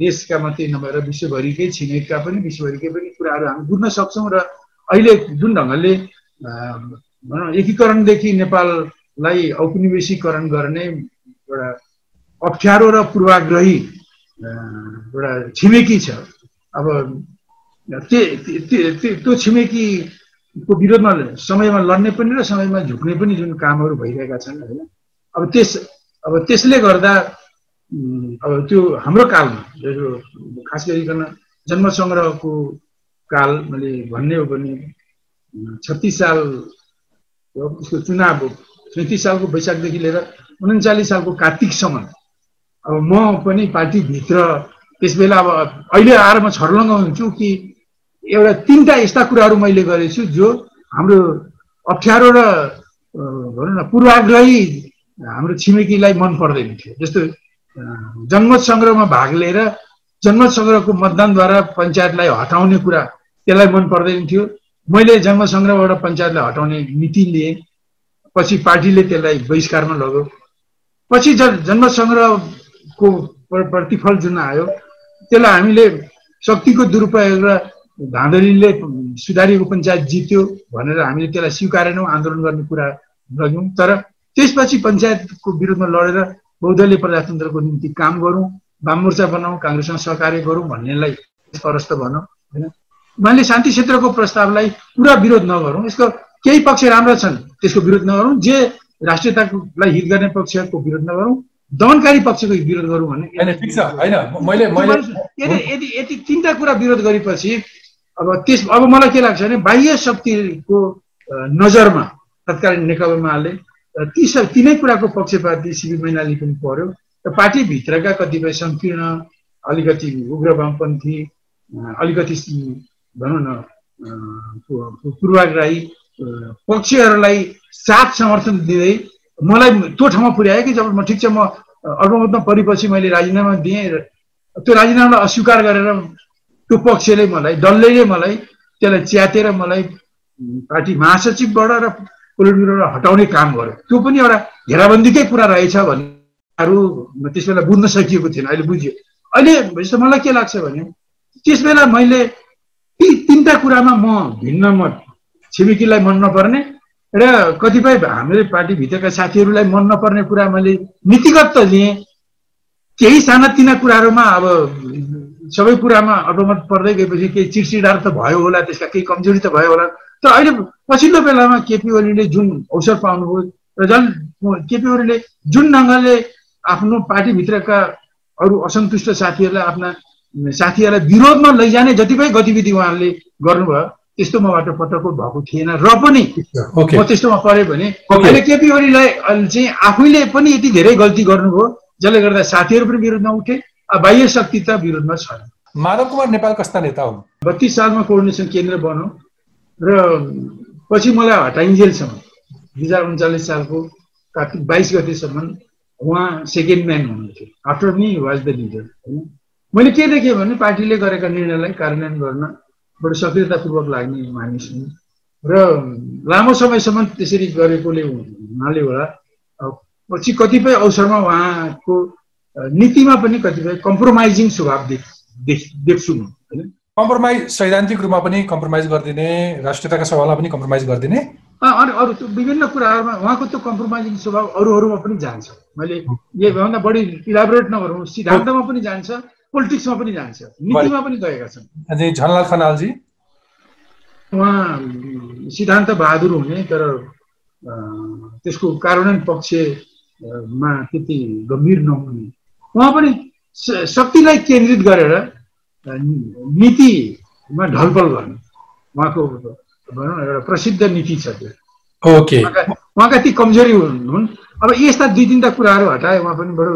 देशका मात्रै नभएर विश्वभरिकै छिमेकका पनि विश्वभरिकै पनि कुराहरू हामी बुझ्न सक्छौँ र अहिले जुन ढङ्गले भनौँ एकीकरणदेखि नेपाललाई औपनिवेशीकरण गर्ने एउटा अप्ठ्यारो र पूर्वाग्रही एउटा छिमेकी छ। अब त्यो छिमेकीको विरोधमा समयमा लड्ने पनि र समयमा झुक्ने पनि जुन कामहरू भइरहेका छन् होइन? अब त्यस अब त्यसले गर्दा अब त्यो हाम्रो कालमा खास गरिकन जन्मसङ्ग्रहको काल मैले भन्ने हो भने छत्तिस साल उसको चुनाव सैँतिस सालको वैशाखदेखि लिएर उन्चालिस सालको कार्तिकसम्म अब म पनि पार्टीभित्र त्यस बेला अब अहिले आएर म छर्लङ्ग हुन्छु कि एउटा तिनवटा यस्ता कुराहरू मैले गरेछु जो हाम्रो अप्ठ्यारो र भनौँ न पूर्वाग्रही हाम्रो छिमेकीलाई मन पर्दैन थियो। जस्तो जनमत सङ्ग्रहमा भाग लिएर जनमत सङ्ग्रहको मतदानद्वारा पञ्चायतलाई हटाउने कुरा त्यसलाई मन पर्दैन थियो। मैले जनमत सङ्ग्रहबाट पञ्चायतलाई हटाउने नीति लिएँ पछि पार्टीले त्यसलाई बहिष्कारमा लग्यो पछि जन जनमत सङ्ग्रहको प्रतिफल जुन आयो त्यसलाई हामीले शक्तिको दुरुपयोग र धाँधलीले सुधारिएको पञ्चायत जित्यो भनेर हामीले त्यसलाई स्वीकारेनौँ आन्दोलन गर्ने कुरा लग्यौँ तर त्यसपछि पञ्चायतको विरुद्धमा लडेर बहुदलीय प्रजातन्त्रको निम्ति काम गरौँ वाम मोर्चा बनाऊ काङ्ग्रेससँग सहकार्य गरौँ भन्नेलाई परस्त भनौँ। होइन? मैले शान्ति क्षेत्रको प्रस्तावलाई पुरा विरोध नगरौँ। यसको केही पक्ष राम्रा छन् त्यसको विरोध नगरौँ। जे राष्ट्रियतालाई हित गर्ने पक्षको विरोध नगरौँ दमनकारी पक्षको विरोध गरौँ भने यदि यदि यति तिनवटा कुरा विरोध गरेपछि अब त्यस अब मलाई के लाग्छ भने बाह्य शक्तिको नजरमा तत्कालीन नेकपा एमाले ती तिनै कुराको पक्षपाती शिविर मैनाली पनि पर्यो र पार्टीभित्रका कतिपय सङ्कीर्ण अलिकति उग्र वामपन्थी अलिकति भनौँ न पूर्वाग्राही पक्षहरूलाई साथ समर्थन दिँदै मलाई त्यो ठाउँमा पुर्यायो कि जब म ठिक छ म अल्पमतमा परिपछि मैले राजीनामा दिएँ त्यो राजीनामालाई अस्वीकार गरेर त्यो पक्षले मलाई डल्लैले मलाई त्यसलाई च्यातेर मलाई पार्टी महासचिवबाट र पोलिट हटाउने काम गर्यो। त्यो पनि एउटा घेराबन्दीकै कुरा रहेछ भन्नेहरू त्यस बेला बुझ्न सकिएको थिएन अहिले बुझ्यो। अहिले जस्तो मलाई के लाग्छ भने त्यस बेला मैले ती तिनवटा कुरामा म भिन्न मत छिमेकीलाई मन नपर्ने र कतिपय हाम्रो पार्टीभित्रका साथीहरूलाई मन नपर्ने कुरा मैले नीतिगत त लिएँ। केही सानातिना कुराहरूमा अब सबै कुरामा अल्पमत पर्दै गएपछि केही चिडचिडार त भयो होला त्यसका केही कमजोरी त भयो होला। तर अहिले पछिल्लो बेलामा केपी ओलीले जुन अवसर पाउनुभयो र झन् केपी ओलीले जुन ढङ्गले आफ्नो पार्टीभित्रका अरू असन्तुष्ट साथीहरूलाई आफ्ना साथीहरूलाई विरोधमा लैजाने जति पनि गतिविधि उहाँहरूले गर्नुभयो त्यस्तो मबाट पटक्क भएको थिएन। र पनि म त्यस्तोमा पऱ्यो भने अहिले केपी ओलीलाई चाहिँ आफैले पनि यति धेरै गल्ती गर्नुभयो जसले गर्दा साथीहरू पनि विरुद्धमा उठे। बाह्य शक्ति त विरुद्धमा छैन माधव कुमार नेपाल कस्ता नेता हुन् बत्तिस सालमा कोर्डिनेसन केन्द्र बन्यो र पछि मलाई हटाइन्जेलसम्म दुई हजार उन्चालिस सालको कार्तिक बाइस गतेसम्म उहाँ सेकेन्ड म्यान हुनुहुन्थ्यो। After me was the leader होइन? मैले के देखेँ भने पार्टीले गरेका निर्णयलाई कार्यान्वयन गर्न बडो सक्रियतापूर्वक लाग्ने मानिस हुन्। र लामो समयसम्म त्यसरी गरेकोले हुनाले होला। पछि कतिपय अवसरमा उहाँको नीतिमा पनि कतिपय कम्प्रोमाइजिङ स्वभाव देख्छु म होइन? कम्प्रोमाइज सैद्धान्तिक रूपमा पनि कम्प्रोमाइज गरिदिने राष्ट्रियताका सवालमा पनि कम्प्रोमाइज गरिदिने। अनि अरू विभिन्न कुराहरूमा उहाँको त्यो कम्प्रोमाइजिङ स्वभाव अरूहरूमा पनि जान्छ। मैले योभन्दा बढी इलाबोरेट नगरौँ सिद्धान्तमा पनि जान्छ पोलिटिक्समा पनि जान्छ। नीतिमा पनि गएका छन्। झनलाल खनालजी। उहाँ सिद्धान्त बहादुर हुने तर त्यसको कार्यान्वयन पक्षमा त्यति गम्भीर नहुने। उहाँ पनि शक्तिलाई केन्द्रित गरेर नीतिमा ढलपल गर्ने। उहाँको भनौँ एउटा प्रसिद्ध नीति छ त्यो। ओके। उहाँका ती कमजोरी हुन्। अब यस्ता दुई तिनवटा कुराहरू हटाए उहाँ पनि बडो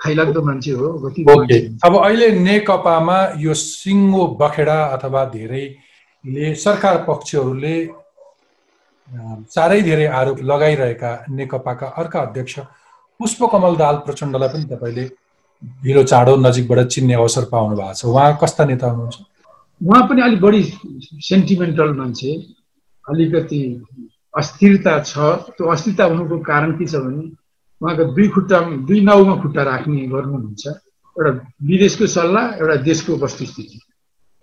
खाइलाग्दो मान्छे हो ओके। अब अहिले नेकपामा यो सिङ्गो बखेडा अथवा धेरैले सरकार पक्षहरूले चारै धेरै आरोप लगाइरहेका नेकपाका अर्का अध्यक्ष पुष्पकमल दाल प्रचण्डलाई पनि तपाईँले ढिलो चाँडो नजिकबाट चिन्ने अवसर पाउनु भएको छ। उहाँ कस्ता नेता हुनुहुन्छ? उहाँ पनि अलिक बढी सेन्टिमेन्टल मान्छे अलिकति अस्थिरता छ। त्यो अस्थिरता हुनुको कारण के छ भने उहाँको दुई खुट्टा दुई नाउमा खुट्टा राख्ने गर्नुहुन्छ। एउटा विदेशको सल्लाह एउटा देशको वस्तुस्थिति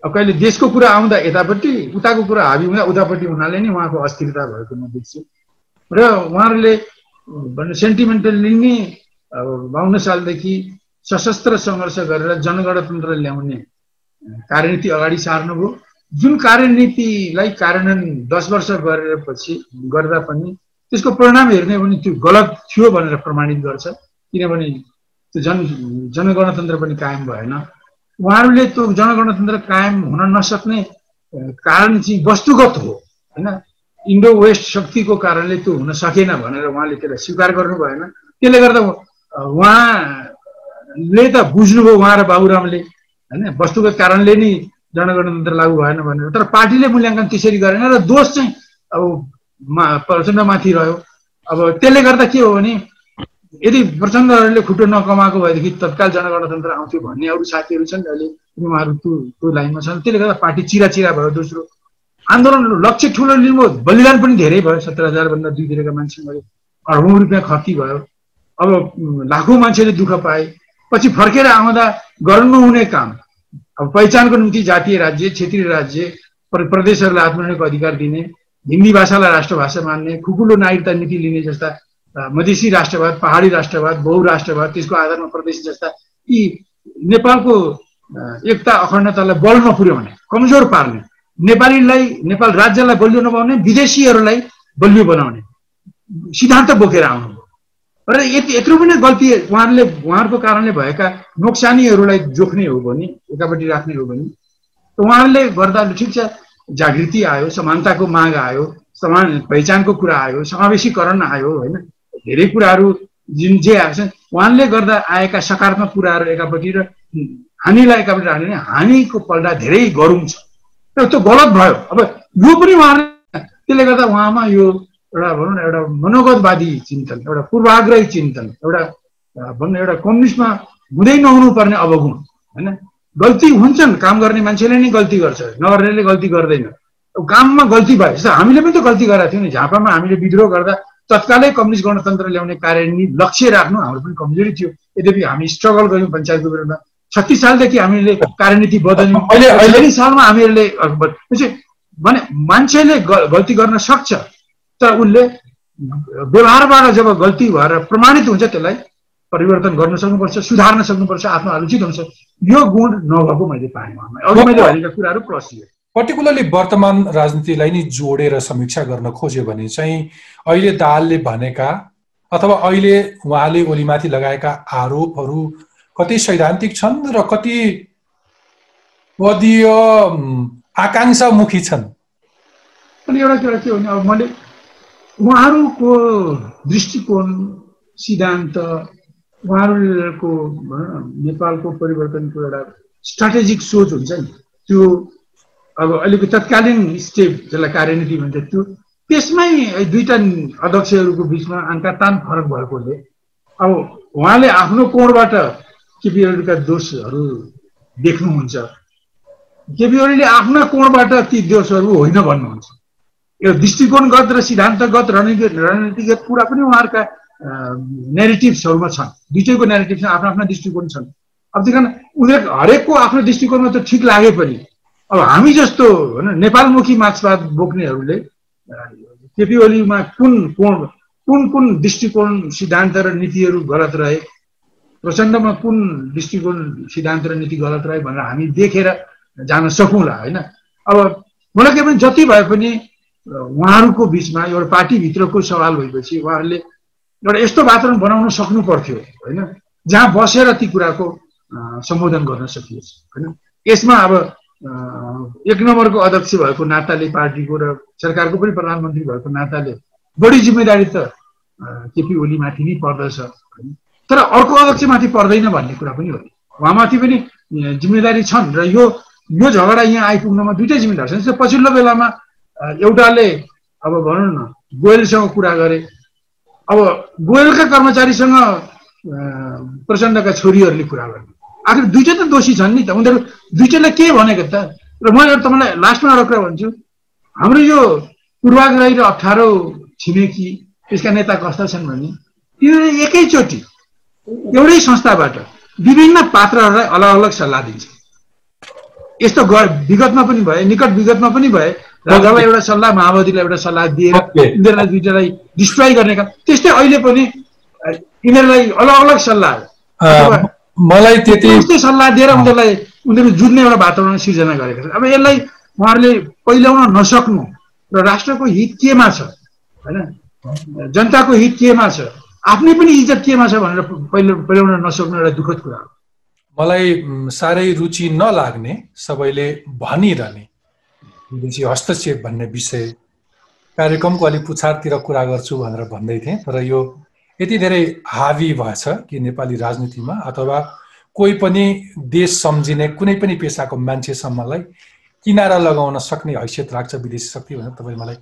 अब कहिले देशको कुरा आउँदा यतापट्टि उताको कुरा हाबी हुँदा उतापट्टि हुनाले नै उहाँको अस्थिरता भएको म देख्छु। र उहाँहरूले नै अब बाहन्न सालदेखि सशस्त्र सङ्घर्ष गरेर जनगणतन्त्र ल्याउने कार्यनीति अगाडि सार्नुभयो जुन कार्यनीतिलाई कार्यान्वयन दस वर्ष गरेर पछि गर्दा पनि त्यसको परिणाम हेर्ने भने त्यो गलत थियो भनेर प्रमाणित गर्छ। किनभने त्यो जन जनगणतन्त्र पनि कायम भएन। उहाँहरूले त्यो जनगणतन्त्र कायम हुन नसक्ने कारण चाहिँ वस्तुगत हो होइन? इन्डो वेस्ट शक्तिको कारणले त्यो हुन सकेन भनेर उहाँले त्यसलाई स्वीकार गर्नु भएन त्यसले गर्दा उहाँले त बुझ्नुभयो उहाँ र बाबुरामले होइन? वस्तुगत कारणले नै जनगणतन्त्र लागू भएन भनेर। तर पार्टीले मूल्याङ्कन त्यसरी गरेन र दोष चाहिँ अब प्रचण्डमाथि रह्यो। अब त्यसले गर्दा के हो भने यदि प्रचण्डहरूले खुट्टो नकमाएको भएदेखि तत्काल जनगणतन्त्र आउँथ्यो भन्ने अरू साथीहरू छन् अहिले उहाँहरू त्यो त्यो लाइनमा छन् त्यसले गर्दा पार्टी चिरा चिरा भयो दोस्रो। आन्दोलन लक्ष्य ठुलो लिनुभयो बलिदान पनि धेरै भयो सत्र हजारभन्दा दुई दिनका मान्छे मऱ्यो अरबौँ रुपियाँ खती भयो। अब लाखौँ मान्छेले दुःख पाए। पछि फर्केर आउँदा गर्नु हुने काम। अब पहिचानको निम्ति जातीय राज्य क्षेत्रीय राज्य प्रदेशहरूलाई आत्मनिर्भरको अधिकार दिने हिन्दी भाषालाई राष्ट्रभाषा मान्ने खुकुलो नागरिकता नीति लिने जस्ता मधेसी राष्ट्रवाद पहाडी राष्ट्रवाद बहुराष्ट्रवाद त्यसको आधारमा प्रदेश जस्ता यी नेपालको एकता अखण्डतालाई बलमा पुर्याउने कमजोर पार्ने नेपालीलाई नेपाल राज्यलाई बलियो नपाउने विदेशीहरूलाई बलियो बनाउने सिद्धान्त बोकेर आउनु। र यति यत्रो पनि गल्ती उहाँहरूले उहाँहरूको कारणले भएका नोक्सानीहरूलाई जोख्ने हो भने एकापट्टि राख्ने हो भने उहाँहरूले गर्दा ठिक छ जागृति आयो समानताको माग आयो समान पहिचानको कुरा आयो समावेशीकरण आयो होइन? धेरै कुराहरू जुन जे आएको छ उहाँले गर्दा आएका सकारात्मक कुराहरू एकापट्टि र हानिलाई एकापट्टि राख्ने हानिको पल्टा धेरै गरौँ छ। र त्यो गलत भयो। अब यो पनि उहाँले त्यसले गर्दा उहाँमा यो एउटा भनौँ न एउटा मनोगतवादी चिन्तन एउटा पूर्वाग्रही चिन्तन एउटा भनौँ एउटा कम्युनिस्टमा हुँदै नहुनु पर्ने अवगुण होइन? गल्ती हुन्छन् काम गर्ने मान्छेले नै गल्ती गर्छ नगर्नेले गल्ती गर्दैन। काममा गल्ती भयो जस्तो हामीले पनि त गल्ती गरेका थियौँ नि झापामा हामीले विद्रोह गर्दा तत्कालै कम्युनिस्ट गणतन्त्र ल्याउने कार्यान्वयन लक्ष्य राख्नु हाम्रो पनि कमजोरी थियो। यद्यपि हामी स्ट्रगल गऱ्यौँ पञ्चायतको विरुद्धमा छत्तिस सालदेखि हामीले कार्यनीति बदल्यौँ अहिले सालमा हामीहरूले भने मान्छेले गल्ती गर्न सक्छ। तर उसले व्यवहारबाट जब गल्ती भएर प्रमाणित हुन्छ त्यसलाई परिवर्तन गर्न सक्नुपर्छ सुधार्न सक्नुपर्छ आफ्नो आलोचित हुन्छ यो गुण नभएको मैले पाएँ अघि मैले भनेका कुराहरू प्लस पर्टिकुलरली वर्तमान राजनीतिलाई नै जोडेर समीक्षा गर्न खोज्यो भने चाहिँ अहिले दालले भनेका अथवा अहिले उहाँले ओलीमाथि लगाएका आरोपहरू कति सैद्धान्तिक छन् र कति पदीय आकाङ्क्षामुखी छन्? अनि एउटा कुरा के भने अब मैले उहाँहरूको दृष्टिकोण सिद्धान्त उहाँहरूको नेपालको परिवर्तनको एउटा स्ट्राटेजिक सोच हुन्छ नि। त्यो अब अहिलेको तत्कालीन स्टेप जसलाई कार्यनीति भन्छ त्यो त्यसमै दुईवटा अध्यक्षहरूको बिचमा तान फरक भएकोले अब उहाँले आफ्नो कोणबाट केपी ओलीका दोषहरू देख्नुहुन्छ? केपी ओलीले आफ्ना कोणबाट ती दोषहरू होइन भन्नुहुन्छ? दृष्टिकोणगत र सिद्धान्तगत रणनीति रणनीतिगत कुरा पनि उहाँहरूका नेगेटिभ्सहरूमा छन्। दुइटैको नेगेटिभ छन् आफ्ना आफ्ना दृष्टिकोण छन्। अब त्यही कारण उनीहरू हरेकको आफ्नो दृष्टिकोणमा त ठिक लागे पनि। अब हामी जस्तो होइन नेपालमुखी मार्क्सवाद बोक्नेहरूले केपी ओलीमा कुन कोण कुन कुन दृष्टिकोण सिद्धान्त र नीतिहरू गलत रहे प्रचण्डमा कुन दृष्टिकोण सिद्धान्त र नीति गलत रह्यो भनेर हामी देखेर जान सकौँला होइन? अब मलाई के भने जति भए पनि उहाँहरूको बिचमा एउटा पार्टीभित्रको सवाल भएपछि उहाँहरूले एउटा यस्तो वातावरण बनाउन सक्नु पर्थ्यो होइन? जहाँ बसेर ती कुराको सम्बोधन गर्न सकियोस् होइन? यसमा अब एक नम्बरको अध्यक्ष भएको नाताले पार्टीको र सरकारको पनि प्रधानमन्त्री भएको नाताले बढी जिम्मेदारी त केपी ओलीमाथि नै पर्दछ होइन? तर अर्को अध्यक्षमाथि पर्दैन भन्ने कुरा पनि हो। उहाँमाथि पनि जिम्मेदारी छन् र यो यो झगडा यहाँ आइपुग्नमा दुइटै जिम्मेदार छन्। पछिल्लो बेलामा एउटाले अब भनौँ न गोयलसँग कुरा गरे। अब गोयलका कर्मचारीसँग प्रचण्डका छोरीहरूले कुरा गर्ने आखिर दुइटै त दोषी छन् नि त। उनीहरू दुइटैलाई के भनेको त? र म एउटा तपाईँलाई लास्टमा एउटा कुरा भन्छु। हाम्रो यो पूर्वाग्रही र अप्ठ्यारो छिमेकी त्यसका नेता कस्ता छन् भने तिनीहरूले एकैचोटि एउटै संस्थाबाट विभिन्न पात्रहरूलाई अलग अलग सल्लाह दिन्छ। यस्तो विगतमा पनि भए निकट विगतमा पनि भए राजालाई एउटा सल्लाह माओवादीलाई एउटा सल्लाह दिएर यिनीहरूलाई दुइटालाई डिस्ट्रोय गर्ने काम त्यस्तै अहिले पनि यिनीहरूलाई अलग अलग सल्लाह। मलाई त्यति सल्लाह दिएर उनीहरूलाई उनीहरू जुझ्ने एउटा वातावरण सिर्जना गरेका छन्। अब यसलाई उहाँहरूले पहिल्याउन नसक्नु र राष्ट्रको हित केमा छ? होइन? जनताको हित केमा छ? आफ्नै पनि इज्जत केमा छ भनेर पहिलो पहिलाउन नसक्नु एउटा दुःखद कुरा हो। मलाई साह्रै रुचि नलाग्ने सबैले भनिरहने विदेशी हस्तक्षेप भन्ने विषय कार्यक्रमको अलिक पुछारतिर कुरा गर्छु भनेर भन्दै थिएँ। तर यो यति धेरै हावी भएछ कि नेपाली राजनीतिमा अथवा कोही पनि देश सम्झिने कुनै पनि पेसाको मान्छेसम्मलाई किनारा लगाउन सक्ने हैसियत राख्छ विदेशी शक्ति भनेर तपाईँले मलाई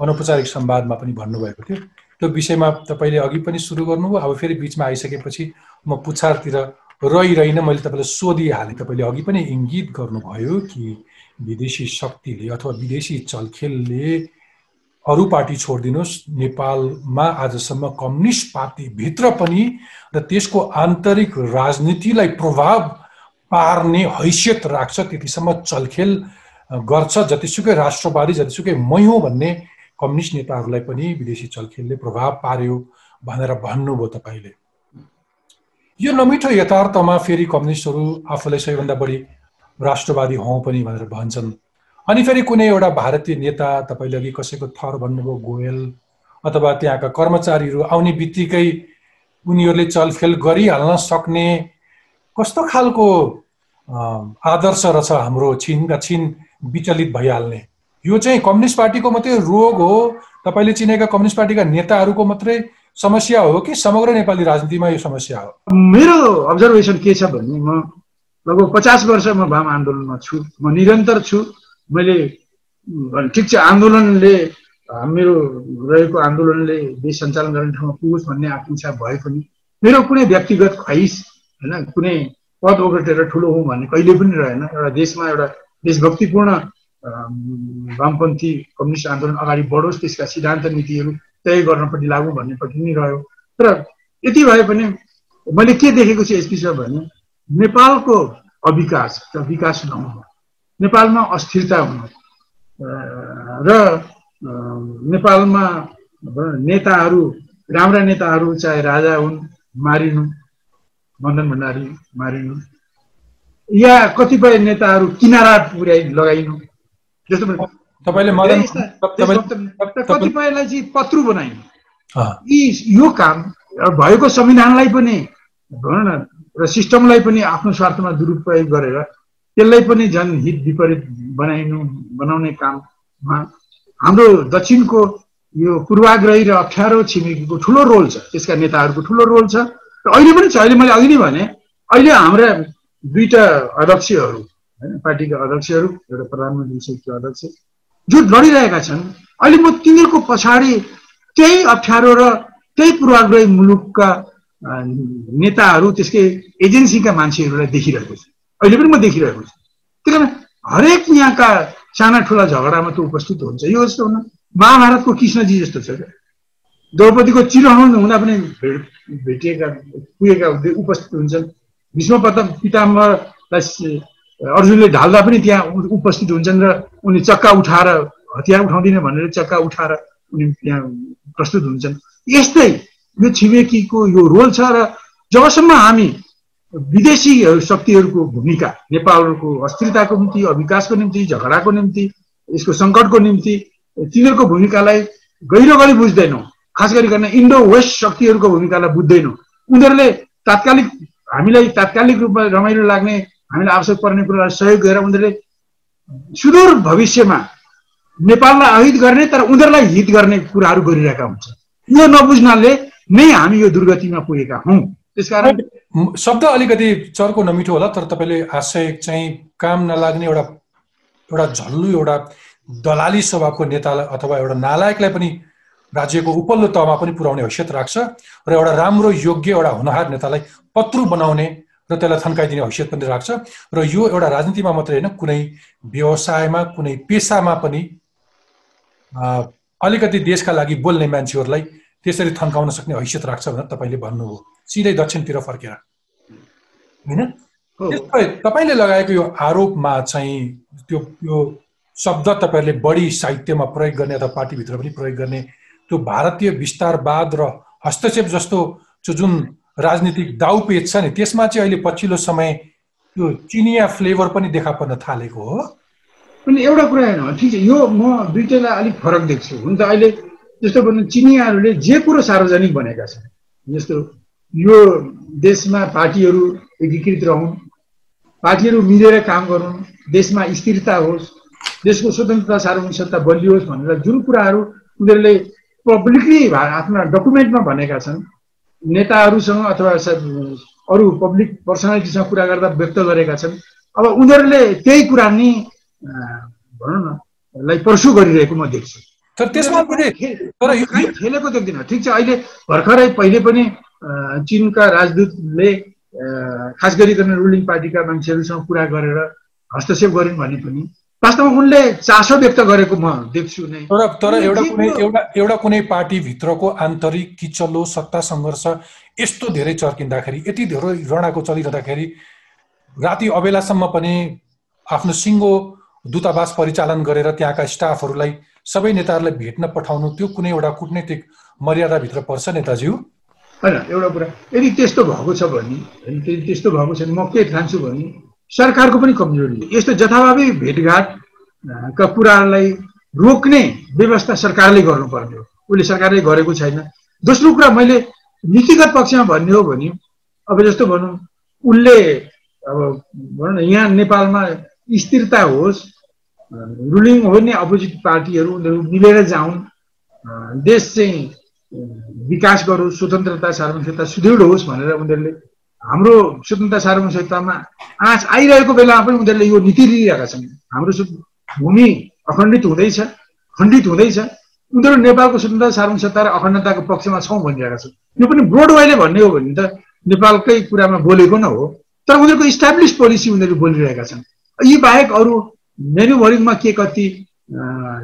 अनौपचारिक संवादमा पनि भन्नुभएको थियो। त्यो विषयमा तपाईँले अघि पनि सुरु गर्नुभयो। अब फेरि बिचमा आइसकेपछि म पुछारतिर रहिरहन मैले तपाईँलाई सोधिहालेँ। तपाईँले अघि पनि इङ्गित गर्नुभयो कि विदेशी शक्तिले अथवा विदेशी चलखेलले अरू पार्टी छोडिदिनुहोस्। नेपालमा आजसम्म कम्युनिस्ट पार्टीभित्र पनि र त्यसको आन्तरिक राजनीतिलाई प्रभाव पार्ने हैसियत राख्छ त्यतिसम्म चलखेल गर्छ। जतिसुकै राष्ट्रवादी जतिसुकै मै हो भन्ने कम्युनिस्ट नेताहरूलाई पनि विदेशी चलखेलले प्रभाव पार्यो भनेर भन्नुभयो तपाईँले। यो नमिठो यथार्थमा फेरि कम्युनिस्टहरू आफूलाई सबैभन्दा बढी राष्ट्रवादी हौ पनि भनेर भन्छन्। अनि फेरि कुनै एउटा भारतीय नेता तपाईँले अघि कसैको थर भन्नुभयो गोयल अथवा त्यहाँका कर्मचारीहरू आउने बित्तिकै उनीहरूले चलखेल गरिहाल्न सक्ने कस्तो खालको आदर्श रहेछ हाम्रो छिनका छिन विचलित भइहाल्ने। यो चाहिँ कम्युनिस्ट पार्टीको मात्रै रोग हो। तपाईँले चिनेका कम्युनिस्ट पार्टीका नेताहरूको मात्रै समस्या हो कि समग्र नेपाली राजनीतिमा यो समस्या हो? मेरो अब्जर्भेसन के छ भने म लगभग पचास वर्ष म वाम आन्दोलनमा छु। म निरन्तर छु। मैले ठिक छ आन्दोलनले मेरो रहेको आन्दोलनले देश सञ्चालन गर्ने ठाउँमा पुगोस् भन्ने आकाङ्क्षा भए पनि मेरो कुनै व्यक्तिगत ख्वाइस होइन कुनै पद ओगटेर ठुलो हुँ भन्ने कहिले पनि रहेन। एउटा देशमा एउटा देशभक्तिपूर्ण वामपन्थी कम्युनिस्ट आन्दोलन अगाडि बढोस् त्यसका सिद्धान्त नीतिहरू तय गर्नपट्टि लागु भन्नेपट्टि नै रह्यो। तर यति भए पनि मैले के देखेको छु यस विषय भने नेपालको अविकास विकास नहुनु नेपालमा अस्थिरता हुनु र नेपालमा नेताहरू राम्रा नेताहरू चाहे राजा हुन् मारिनु मदन भण्डारी मारिनु या कतिपय नेताहरू किनारा पुर्याइ लगाइनु जस्तो कतिपयलाई चाहिँ पत्रु बनाइनु। यी यो काम भएको संविधानलाई पनि भनौँ न र सिस्टमलाई पनि आफ्नो स्वार्थमा दुरुपयोग गरेर त्यसलाई पनि झन् हित विपरीत बनाइनु बनाउने काममा हाम्रो दक्षिणको यो पूर्वाग्रही र अप्ठ्यारो छिमेकीको ठुलो रोल छ। त्यसका नेताहरूको ठुलो रोल छ। र अहिले पनि छ। अहिले मैले अघि नै भने अहिले हाम्रा दुईटा अध्यक्षहरू होइन पार्टीका अध्यक्षहरू एउटा प्रधानमन्त्री सहितको अध्यक्ष जो लडिरहेका छन्। अहिले म तिनीहरूको पछाडि त्यही अप्ठ्यारो र त्यही पूर्वाग्रही मुलुकका नेताहरू त्यसकै एजेन्सीका मान्छेहरूलाई देखिरहेको छु। अहिले पनि म देखिरहेको छु। त्यही कारण हरेक यहाँका साना ठुला झगडामा त उपस्थित हुन्छ। यो जस्तो हुन महाभारतको कृष्णजी जस्तो छ क्या। द्रौपदीको चिरहरण हुँदा पनि भेटिएका पुगेका उपस्थित हुन्छन्। भीष्म पतम पिताम्बरलाई अर्जुनले ढाल्दा पनि त्यहाँ उपस्थित हुन्छन् र उनी चक्का उठाएर हतियार उठाउँदिन भनेर चक्का उठाएर उनी त्यहाँ प्रस्तुत हुन्छन्। यस्तै यो छिमेकीको यो रोल छ र जबसम्म हामी विदेशी शक्तिहरूको भूमिका नेपालको अस्थिरताको निम्ति अविकासको निम्ति झगडाको निम्ति यसको सङ्कटको निम्ति तिनीहरूको भूमिकालाई गहिरो गरी बुझ्दैनौँ। खास गरिकन इन्डो वेस्ट शक्तिहरूको भूमिकालाई बुझ्दैनौँ। उनीहरूले तात्कालिक हामीलाई तात्कालिक रूपमा रमाइलो लाग्ने हामीलाई आवश्यक पर्ने कुरालाई सहयोग गरेर उनीहरूले सुदूर भविष्यमा नेपाललाई अहित गर्ने तर उनीहरूलाई हित गर्ने कुराहरू गरिरहेका हुन्छ यो नबुझ्नाले नै हामी यो दुर्गतिमा पुगेका हौँ। त्यसकारण शब्द अलिकति चर्को नमिठो होला तर तपाईँले आशय चाहिँ काम नलाग्ने एउटा एउटा झल्लु एउटा दलाली स्वभावको नेतालाई अथवा एउटा नालायकलाई पनि राज्यको उपल्लो तहमा पनि पुर्याउने हैसियत राख्छ र एउटा राम्रो योग्य एउटा हुनहार नेतालाई पत्रु बनाउने र त्यसलाई थन्काइदिने हैसियत पनि राख्छ र यो एउटा राजनीतिमा मात्रै होइन कुनै व्यवसायमा कुनै पेसामा पनि अलिकति देशका लागि बोल्ने मान्छेहरूलाई त्यसरी थन्काउन सक्ने हैसियत राख्छ भनेर तपाईँले भन्नुभयो। सिधै दक्षिणतिर फर्केर। होइन? तपाईँले लगाएको यो आरोपमा चाहिँ त्यो यो शब्द तपाईँहरूले बढी साहित्यमा प्रयोग गर्ने अथवा पार्टीभित्र पनि प्रयोग गर्ने त्यो भारतीय विस्तारवाद र हस्तक्षेप जस्तो जुन राजनीतिक दाउपेच छ नि त्यसमा चाहिँ अहिले पछिल्लो समय त्यो चिनिया फ्लेभर पनि देखा पर्न थालेको हो। अनि एउटा कुरा ठिक छ। यो म दुइटैलाई अलिक फरक देख्छु। हुन त अहिले जस्तो भन्नु चिनियाहरूले जे कुरो सार्वजनिक बनेका छन् जस्तो यो देशमा पार्टीहरू एकीकृत रहन् पार्टीहरू मिलेर काम गरौँ देशमा स्थिरता होस् देशको स्वतन्त्रता सार्वजनिक सत्ता बलियोस् भनेर जुन कुराहरू उनीहरूले पब्लिकली आफ्ना डकुमेन्टमा भनेका छन् नेताहरूसँग अथवा अरू पब्लिक पर्सनालिटीसँग कुरा गर्दा व्यक्त गरेका छन् अब उनीहरूले त्यही कुरा नि भनौँ न लाई पर्सु गरिरहेको म देख्छु। तर त्यसमा खेलेको देख्दिनँ। ठिक छ अहिले भर्खरै पहिले पनि चिनका राजदूतले खास गरिकन रुलिङ पार्टीका मान्छेहरूसँग कुरा गरेर हस्तक्षेप गरिन् भने पनि वास्तवमा उनले चासो व्यक्त गरेको म देख्छु नै। तर तर एउटा कुनै एउटा एउटा कुनै पार्टीभित्रको आन्तरिक किचलो सत्ता सङ्घर्ष यस्तो धेरै चर्किँदाखेरि यति धेरै रणाको चलिरहँदाखेरि राति अबेलासम्म पनि आफ्नो सिङ्गो दूतावास परिचालन गरेर त्यहाँका स्टाफहरूलाई सबै नेताहरूलाई भेट्न पठाउनु त्यो कुनै एउटा कुटनैतिक मर्यादाभित्र पर्छ नेताज्यू? होइन एउटा कुरा। यदि त्यस्तो भएको छ भने यदि त्यस्तो भएको छ भने म के ठान्छु भने सरकारको पनि कमजोरी यस्तो जथाभावी भेटघाटका कुराहरूलाई रोक्ने व्यवस्था सरकारले गर्नुपर्ने हो। उसले सरकारले गरेको छैन। दोस्रो कुरा मैले नीतिगत पक्षमा भन्ने हो भने अब जस्तो भनौँ उसले अब भनौँ न यहाँ नेपालमा स्थिरता होस् रुलिङ हो नि अपोजिट पार्टीहरू उनीहरू मिलेर जाउन्। देश चाहिँ विकास गरोस् स्वतन्त्रता सार्वभौमिकता सुदृढ होस् भनेर उनीहरूले हाम्रो स्वतन्त्रता सार्वभौमिकतामा आँच आइरहेको बेलामा पनि उनीहरूले यो नीति लिइरहेका छन्। हाम्रो भूमि अखण्डित हुँदैछ खण्डित हुँदैछ। उनीहरू नेपालको स्वतन्त्रता सार्वभौमिकता र अखण्डताको पक्षमा छौँ भनिरहेका छन्। यो पनि ब्रोड वाइले भन्ने हो भने त नेपालकै कुरामा बोलेको न हो। तर उनीहरूको इस्टाब्लिस पोलिसी उनीहरू बोलिरहेका छन्। यी बाहेक अरू मेन्युभरिङमा के कति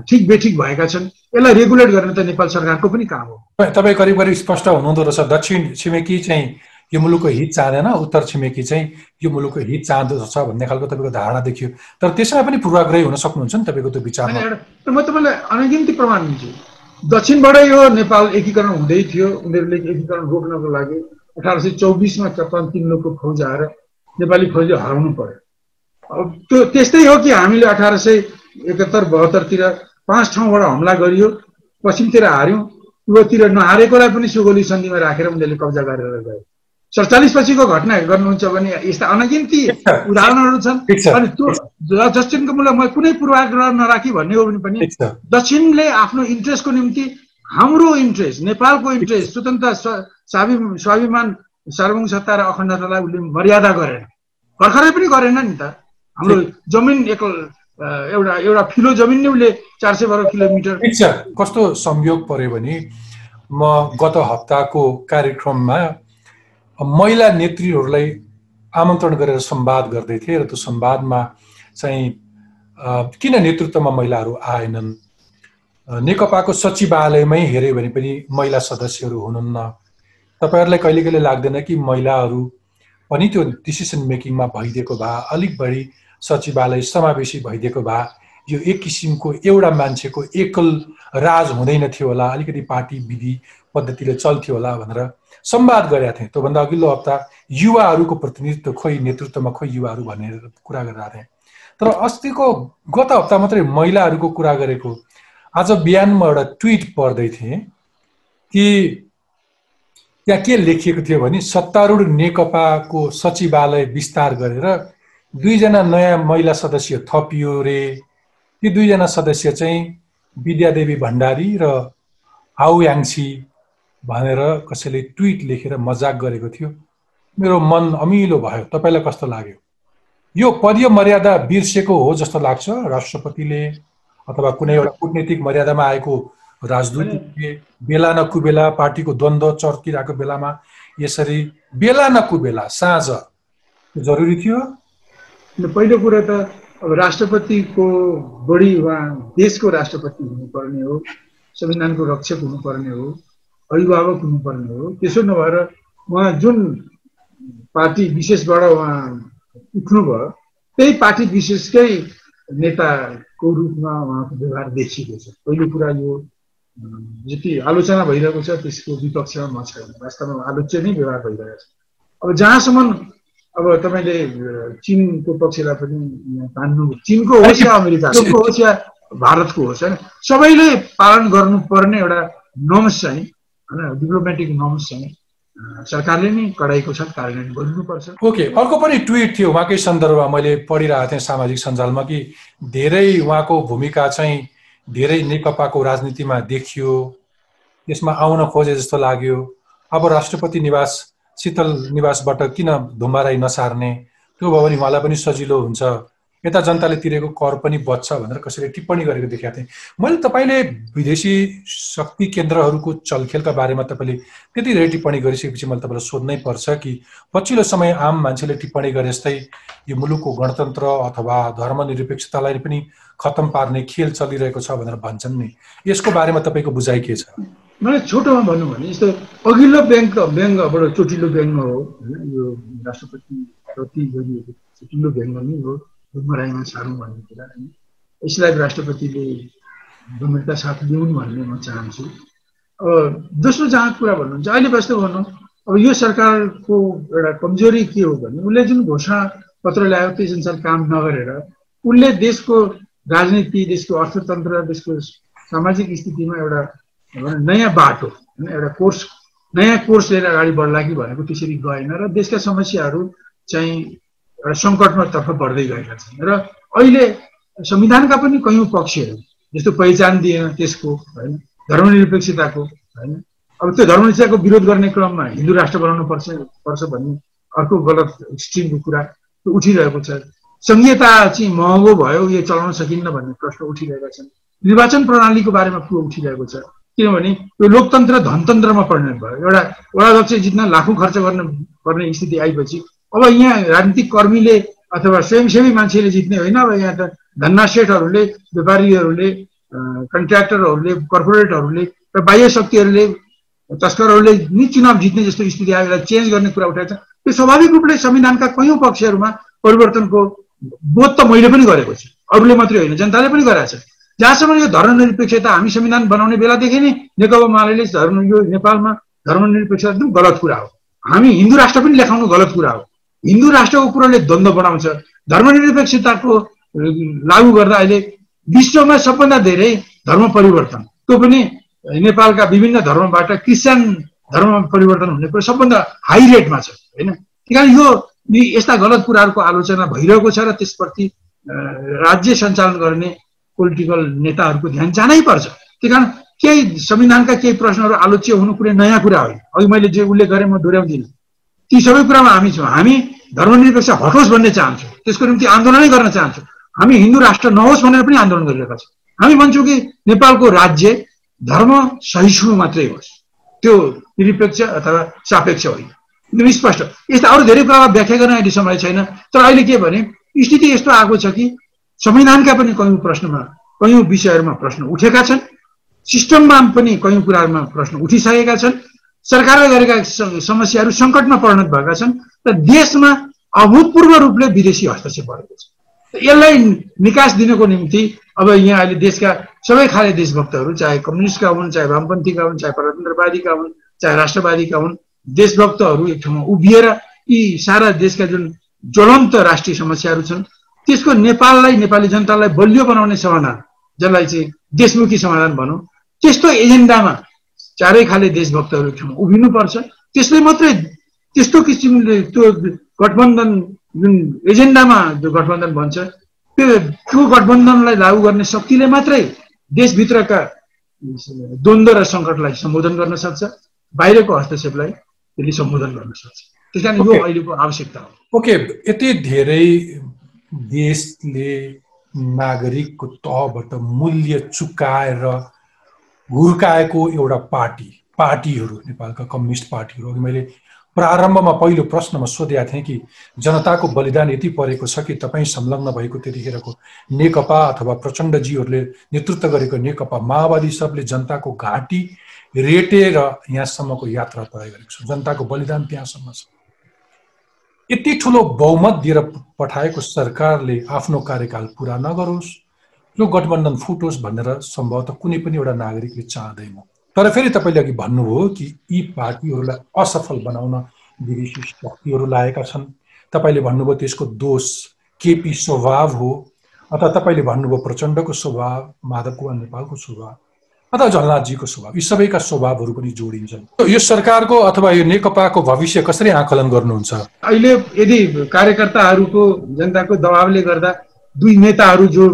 ठिक बेठिक भएका छन् यसलाई रेगुलेट गर्न त नेपाल सरकारको पनि काम हो। तपाईँ करिब करिब स्पष्ट हुनुहुँदो रहेछ। दक्षिण छिमेकी चाहिँ यो मुलुकको हित चाहँदैन उत्तर छिमेकी चाहिँ यो मुलुकको हित चाहँदो छ भन्ने खालको तपाईँको धारणा देखियो। तर त्यसमा पनि पूर्वाग्रही हुन सक्नुहुन्छ नि तपाईँको त्यो विचारमा। म तपाईँलाई अनगिन्ती प्रमाण दिन्छु। दक्षिणबाट यो नेपाल एकीकरण हुँदै थियो। उनीहरूले एकीकरण रोक्नको लागि अठार सय चौबिसमा कन्स्टान्टिनोको फौज आएर नेपाली फौजले हराउनु पर्यो। त्यो त्यस्तै हो कि हामीले अठार सय एकहत्तर बहत्तरतिर पाँच ठाउँबाट हमला गरियो पश्चिमतिर हार्यौँ पूर्वतिर नहारेकोलाई पनि सुगोली सन्धिमा राखेर उनीहरूले कब्जा गरेर गयो सडचालिस पछिको घटना गर्नुहुन्छ भने यस्ता अनगिन्ती उदाहरणहरू छन्। अनि त्यो दक्षिणको मूल्य म कुनै पूर्वाग्रह नराखी भन्ने हो भने पनि दक्षिणले आफ्नो इन्ट्रेस्टको निम्ति हाम्रो इन्ट्रेस्ट नेपालको इन्ट्रेस्ट स्वतन्त्र स्वाभि स्वाभिमान सार्वभौम सत्ता र अखण्डतालाई उसले मर्यादा गरेन। भर्खरै पनि गरेन नि त। हाम्रो जमिन एक एउटा एउटा फिलो जमिन नै उसले चार सय बाह्र किलोमिटर। कस्तो संयोग पर्यो भने म गत हप्ताको कार्यक्रममा महिला नेत्रीहरूलाई आमन्त्रण गरेर संवाद गर्दै थिएँ र त्यो संवादमा चाहिँ किन नेतृत्वमा महिलाहरू आएनन्? नेकपाको सचिवालयमै हेऱ्यो भने पनि महिला सदस्यहरू हुनुहुन्न। तपाईँहरूलाई कहिले कहिले लाग्दैन कि महिलाहरू पनि त्यो डिसिसन मेकिङमा भइदिएको भए अलिक बढी सचिवालय समावेशी भइदिएको भए यो एक किसिमको एउटा मान्छेको एकल राज हुँदैन थियो होला अलिकति पार्टी विधि पद्धतिले चल्थ्यो होला भनेर संवाद गरेका थिएँ। त्योभन्दा अघिल्लो हप्ता युवाहरूको प्रतिनिधित्व खोइ नेतृत्वमा खोइ युवाहरू भनेर कुरा गरिरहेको थिएँ। तर अस्तिको गत हप्ता मात्रै महिलाहरूको कुरा गरेको आज बिहान म एउटा ट्विट पढ्दै थिएँ कि त्यहाँ के लेखिएको थियो भने सत्तारूढ नेकपाको सचिवालय विस्तार गरेर दुईजना नयाँ महिला सदस्य थपियो रे। ती दुईजना सदस्य चाहिँ विद्यादेवी भण्डारी र हाउ याङ्सी भनेर कसैले ट्विट लेखेर मजाक गरेको थियो। मेरो मन अमिलो भयो। तपाईँलाई कस्तो लाग्यो? यो पदीय मर्यादा बिर्सेको हो जस्तो लाग्छ राष्ट्रपतिले अथवा कुनै एउटा कुटनैतिक मर्यादामा आएको राजदूतले बेला नकुबेला पार्टीको द्वन्द्व चर्किरहेको बेलामा यसरी बेला नकुबेला साँझ जरुरी थियो। पहिलो कुरा त अब राष्ट्रपतिको बढी उहाँ देशको राष्ट्रपति हुनुपर्ने हो संविधानको रक्षक हुनुपर्ने हो अभिभावक हुनुपर्ने हो। त्यसो नभएर उहाँ जुन पार्टी विशेषबाट उहाँ उठ्नुभयो त्यही पार्टी विशेषकै नेताको रूपमा उहाँको व्यवहार देखिएको छ। पहिलो कुरा यो जति आलोचना भइरहेको छ त्यसको विपक्षमा म छैन। वास्तवमा आलोच्य नै व्यवहार भइरहेको छ। अब जहाँसम्म अब तपाईँले चिनको पक्षलाई पनि तान्नु चिनको होस् या अमेरिकाको होस् या भारतको होस् होइन सबैले पालन गर्नुपर्ने एउटा नर्म्स चाहिँ होइन डिप्लोमेटिक नर्म्स चाहिँ सरकारले नै कडाइको साथ कार्यान्वयन गर्नुपर्छ। ओके अर्को पनि ट्विट थियो उहाँकै सन्दर्भमा मैले पढिरहेको थिएँ सामाजिक सञ्जालमा कि धेरै उहाँको भूमिका चाहिँ धेरै नेकपाको राजनीतिमा देखियो यसमा आउन खोजे जस्तो लाग्यो। अब राष्ट्रपति निवास शीतल निवासबाट किन धुम्बाराई नसार्ने? त्यो भयो भने उहाँलाई पनि सजिलो हुन्छ। यता जनताले तिरेको कर पनि बच्छ भनेर कसैले टिप्पणी गरेको देखाएको थिएँ। मैले तपाईँले विदेशी शक्ति केन्द्रहरूको चलखेलका बारेमा तपाईँले त्यति धेरै टिप्पणी गरिसकेपछि मैले तपाईँलाई सोध्नै पर्छ कि पछिल्लो समय आम मान्छेले टिप्पणी गरे जस्तै यो मुलुकको गणतन्त्र अथवा धर्मनिरपेक्षतालाई पनि खतम पार्ने खेल चलिरहेको छ भनेर भन्छन् नि। यसको बारेमा तपाईँको बुझाइ के छ? मलाई छोटोमा भनौँ भने यस्तो अघिल्लो ब्याङ्क ब्याङ्कबाट चोटिलो ब्याङ्कमा हो होइन? यो राष्ट्रपति प्रति गरिएको चोटिलो ब्याङ्कमा नै हो मराइमा सारौँ भन्ने कुरा होइन? यसलाई राष्ट्रपतिले गम्भीरता साथ ल्याउनु भन्ने म चाहन्छु। अब दोस्रो जहाँ कुरा भन्नुहुन्छ अहिले कस्तो भनौँ अब यो सरकारको एउटा कमजोरी के हो भने उसले जुन घोषणा पत्र ल्यायो त्यस अनुसार काम नगरेर उसले देशको राजनीति देशको अर्थतन्त्र देशको सामाजिक स्थितिमा एउटा नयाँ बाटो होइन एउटा कोर्स नयाँ कोर्स लिएर अगाडि बढ्ला कि भनेको त्यसरी गएन र देशका समस्याहरू चाहिँ एउटा सङ्कटमा तर्फ बढ्दै गएका छन् र अहिले संविधानका पनि कयौँ पक्षहरू जस्तो पहिचान दिएन त्यसको होइन धर्मनिरपेक्षताको होइन अब त्यो धर्मनिरपेक्षताको विरोध गर्ने क्रममा हिन्दू राष्ट्र बनाउनु पर्छ पर्छ भन्ने अर्को गलत स्ट्रिमको कुरा उठिरहेको छ। सङ्घीयता चाहिँ महँगो भयो यो चलाउन सकिन्न भन्ने प्रश्न उठिरहेका छन्। निर्वाचन प्रणालीको बारेमा कुरो उठिरहेको छ। किनभने यो लोकतन्त्र धनतन्त्रमा परिणत भयो। एउटा वडाध्यक्ष जित्न लाखौँ खर्च गर्न पर्ने स्थिति आएपछि अब यहाँ राजनीतिक कर्मीले अथवा स्वयंसेवी मान्छेले जित्ने होइन अब यहाँ त धन्ना सेठहरूले व्यापारीहरूले कन्ट्र्याक्टरहरूले कर्पोरेटहरूले र बाह्य शक्तिहरूले तस्करहरूले नि चुनाव जित्ने जस्तो स्थिति आयो यसलाई चेन्ज गर्ने कुरा उठाएको त्यो स्वाभाविक रूपले संविधानका कैयौँ पक्षहरूमा परिवर्तनको बोध त मैले पनि गरेको छु। अरूले मात्रै होइन जनताले पनि गराएको छ। जहाँसम्म यो धर्मनिरपेक्षता हामी संविधान बनाउने बेलादेखि नै नेकपा माले धर्म यो नेपालमा धर्मनिरपेक्षता एकदम गलत कुरा हो। हामी हिन्दू राष्ट्र पनि लेखाउनु गलत कुरा हो। हिन्दू राष्ट्रको कुराले द्वन्द्व बनाउँछ। धर्मनिरपेक्षताको लागू गर्दा अहिले विश्वमा सबभन्दा धेरै धर्म परिवर्तन। त्यो पनि नेपालका विभिन्न धर्मबाट क्रिस्चियन धर्म परिवर्तन हुने कुरो सबभन्दा हाई रेटमा छ होइन? त्यही कारण यो यस्ता गलत कुराहरूको आलोचना भइरहेको छ र त्यसप्रति राज्य सञ्चालन गर्ने पोलिटिकल नेताहरूको ध्यान जानै पर्छ। त्यही कारण केही संविधानका केही प्रश्नहरू आलोच्य हुनु कुनै नयाँ कुरा होइन। अघि मैले जे उल्लेख गरेँ म दोहोऱ्याउँदिनँ। ती सबै कुरामा हामी छौँ। हामी धर्मनिरपेक्ष हटोस् भन्ने चाहन्छौँ। त्यसको निम्ति आन्दोलनै गर्न चाहन्छौँ। हामी हिन्दू राष्ट्र नहोस् भनेर पनि आन्दोलन गरिरहेका छौँ। हामी भन्छौँ कि नेपालको राज्य धर्म सहिष्णु मात्रै होस्। त्यो निरपेक्ष अथवा सापेक्ष होइन। एकदम स्पष्ट। यस्ता अरू धेरै कुरामा व्याख्या गर्न अहिले समय छैन। तर अहिले के भने स्थिति यस्तो आएको छ कि संविधानका पनि कयौँ प्रश्नमा कयौँ विषयहरूमा प्रश्न उठेका छन् सिस्टममा पनि कयौँ कुराहरूमा प्रश्न उठिसकेका छन् सरकारले गरेका समस्याहरू सङ्कटमा परिणत भएका छन् र देशमा अभूतपूर्व रूपले विदेशी हस्तक्षेप भएको छ। यसलाई निकास दिनको निम्ति अब यहाँ अहिले देशका सबै खाले देशभक्तहरू चाहे कम्युनिस्टका हुन् चाहे वामपन्थीका हुन् चाहे प्रजातन्त्रवादीका हुन् चाहे राष्ट्रवादीका हुन् देशभक्तहरू एक ठाउँमा उभिएर यी सारा देशका जुन ज्वलन्त राष्ट्रिय समस्याहरू छन् त्यसको नेपाललाई नेपाली जनतालाई बलियो बनाउने समाधान जसलाई चाहिँ देशमुखी समाधान भनौँ। त्यस्तो एजेन्डामा चारै खाले देशभक्तहरू उभिनुपर्छ। त्यसले मात्रै त्यस्तो किसिमले त्यो गठबन्धन जुन एजेन्डामा जो गठबन्धन भन्छ त्यो त्यो गठबन्धनलाई लागू गर्ने शक्तिले मात्रै देशभित्रका द्वन्द्व र सङ्कटलाई सम्बोधन गर्न सक्छ बाहिरको हस्तक्षेपलाई त्यसले सम्बोधन गर्न सक्छ। त्यस कारण यो अहिलेको आवश्यकता हो। ओके यति धेरै देशले नागरिकको तहबाट मूल्य चुकाएर हुर्काएको एउटा पार्टी पार्टीहरू नेपालका कम्युनिस्ट पार्टीहरू। अघि मैले प्रारम्भमा पहिलो प्रश्नमा सोधेका थिएँ कि जनताको बलिदान यति परेको छ कि तपाईँ संलग्न भएको त्यतिखेरको नेकपा अथवा प्रचण्डजीहरूले नेतृत्व गरेको नेकपा माओवादी सबले जनताको घाँटी रेटेर यहाँसम्मको यात्रा तय गरेको छ। जनताको बलिदान त्यहाँसम्म छ। यति ठुलो बहुमत दिएर पठाएको सरकारले आफ्नो कार्यकाल पुरा नगरोस् यो गठबन्धन फुटोस् भनेर सम्भवतः कुनै पनि एउटा नागरिकले चाहँदैन। तर फेरि तपाईँले अघि भन्नुभयो कि यी पार्टीहरूलाई असफल बनाउन विदेशी शक्तिहरू लागेका छन्। तपाईँले भन्नुभयो त्यसको दोष केपी स्वभाव हो अथवा तपाईँले भन्नुभयो प्रचण्डको स्वभाव माधव कुमार नेपालको स्वभाव। अथवा स्वभाव। यी सबैका स्वभावहरू पनि जोडिन्छन्। यो सरकारको अथवा यो नेकपाको भविष्य कसरी आकलन गर्नुहुन्छ? अहिले यदि कार्यकर्ताहरूको जनताको दबावले गर्दा दुई नेताहरू जो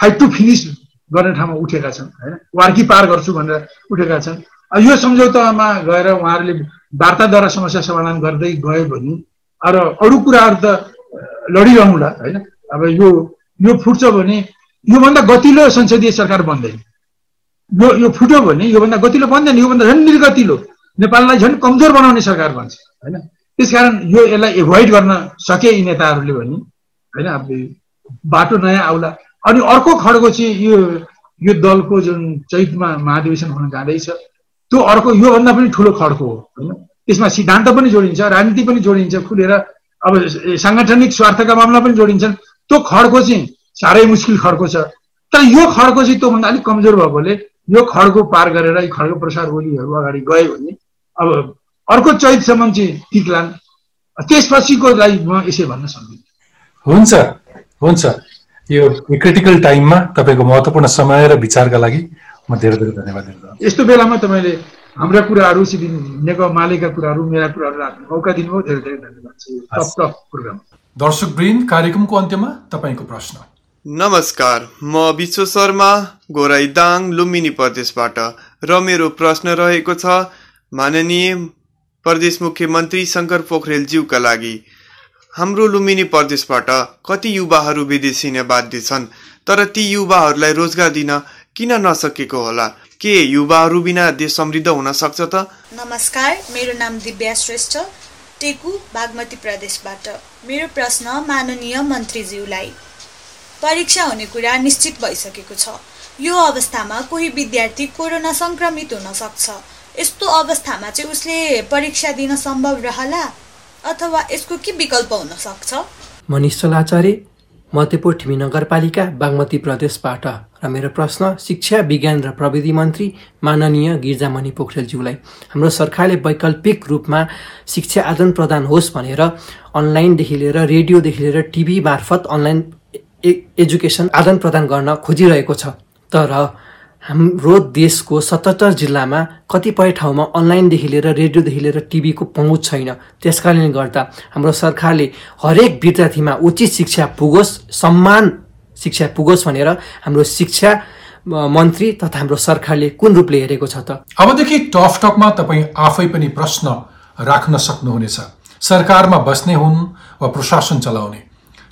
फाइट टु फिनिस गर्ने ठाउँमा उठेका छन् होइन? वार्की पार गर्छु भनेर उठेका छन्। यो सम्झौतामा गएर उहाँहरूले वार्ताद्वारा समस्या समाधान गर्दै गयो भने र अरू कुराहरू त लडिरहँला होइन? अब यो यो फुट्छ भने योभन्दा गतिलो संसदीय सरकार बन्दैन। यो यो फुट्यो भने योभन्दा गतिलो बन्दैन योभन्दा झन् निर्गतिलो। नेपाललाई झन् कमजोर बनाउने सरकार बन्छ होइन? त्यसकारण यो यसलाई एभोइड गर्न सके यी नेताहरूले भने होइन? अब बाटो नयाँ आउला। अनि अर्को खड्को चाहिँ यो यो दलको जुन चैतमा महाधिवेशन हुन जाँदैछ त्यो अर्को योभन्दा पनि ठुलो खड्को हो होइन? त्यसमा सिद्धान्त पनि जोडिन्छ राजनीति पनि जोडिन्छ खुलेर अब साङ्गठनिक स्वार्थका मामला पनि जोडिन्छन्। त्यो खड्को चाहिँ साह्रै मुस्किल खड्को छ। तर यो खड्को चाहिँ त्योभन्दा अलिक कमजोर भएकोले यो खड्को पार गरेर यी खड्को प्रसार ओलीहरू अगाडि गयो भने अब अर्को चैतसम्म चाहिँ टिक्लान्। त्यसपछिको लागि म यसै भन्न सक्दिनँ। हुन्छ हुन्छ। यो क्रिटिकल टाइममा तपाईँको महत्त्वपूर्ण समय र विचारका लागि म धेरै धेरै धन्यवाद दिन यस्तो बेलामा तपाईँले हाम्रा कुराहरू नेकपा मालेका कुराहरू मेरा कुराहरू राख्ने मौका दिनुभयो। धेरै धेरै धन्यवाद। Top top program. दर्शक वृन्द कार्यक्रमको अन्त्यमा तपाईँको प्रश्न। नमस्कार म विश्व शर्मा दाङ लुम्बिनी प्रदेशबाट र मेरो प्रश्न रहेको छ माननीय प्रदेश मुख्यमन्त्री शङ्कर पोखरेलज्यूका लागि। हाम्रो लुम्बिनी प्रदेशबाट कति युवाहरू विदेश हिँड्न बाध्य छन् तर ती युवाहरूलाई रोजगार दिन किन नसकेको होला? के युवाहरू बिना देश समृद्ध हुन सक्छ त? नमस्कार मेरो नाम दिव्या श्रेष्ठ टेकु बागमती प्रदेशबाट। मेरो प्रश्न माननीय मन्त्रीज्यूलाई। परीक्षा हुने कुरा निश्चित भइसकेको छ। यो अवस्थामा कोही विद्यार्थी कोरोना सङ्क्रमित हुन सक्छ। यस्तो अवस्थामा चाहिँ उसले परीक्षा दिन सम्भव रहला अथवा यसको के विकल्प हुन सक्छ? मनिष चलाचार्य मध्यपुर ठिमी नगरपालिका बागमती प्रदेशबाट र मेरो प्रश्न शिक्षा विज्ञान र प्रविधि मन्त्री माननीय गिर्जामणि पोखरेलज्यूलाई हाम्रो सरकारले वैकल्पिक रूपमा शिक्षा आदान प्रदान होस् भनेर अनलाइनदेखि लिएर रेडियोदेखि लिएर टिभी मार्फत अनलाइन एजुकेसन आदान प्रदान गर्न खोजिरहेको छ। तर हाम्रो देशको सतहत्तर जिल्लामा कतिपय ठाउँमा अनलाइनदेखि लिएर रेडियोदेखि लिएर टिभीको पहुँच छैन। त्यस कारणले गर्दा हाम्रो सरकारले हरेक विद्यार्थीमा उचित शिक्षा पुगोस् सम्मान शिक्षा पुगोस् भनेर हाम्रो शिक्षा मन्त्री तथा हाम्रो सरकारले कुन रूपले हेरेको छ त? अबदेखि टफ टकमा तपाईँ आफै पनि प्रश्न राख्न सक्नुहुनेछ। सरकारमा बस्ने हुन् वा प्रशासन चलाउने।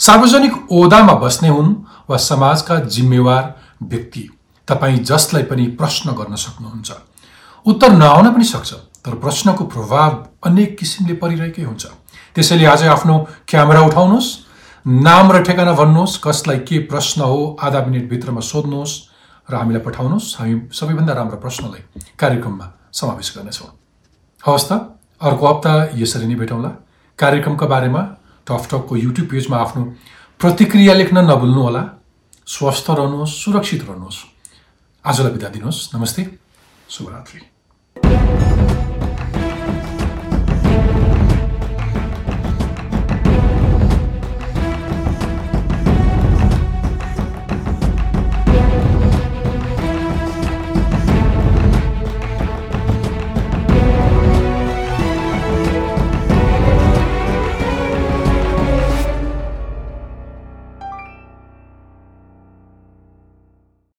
सार्वजनिक ओदामा बस्ने हुन् वा समाजका जिम्मेवार व्यक्ति तपाईँ जसलाई पनि प्रश्न गर्न सक्नुहुन्छ। उत्तर नआउन पनि सक्छ तर प्रश्नको प्रभाव अनेक किसिमले परिरहेकै हुन्छ। त्यसैले आज आफ्नो क्यामेरा उठाउनुहोस् नाम र ठेगाना भन्नुहोस् कसलाई के प्रश्न हो आधा मिनटभित्रमा सोध्नुहोस् र हामीलाई पठाउनुहोस्। हामी सबैभन्दा राम्रो प्रश्नलाई कार्यक्रममा समावेश गर्नेछौँ। हवस् त अर्को हप्ता यसरी नै भेटौँला। कार्यक्रमका बारेमा टकको युट्युब पेजमा आफ्नो प्रतिक्रिया लेख्न नभुल्नुहोला स्वस्थ रहनुहोस् सुरक्षित रहनुहोस्। आजलाई बिदा दिनुहोस्। नमस्ते। शुभरात्री।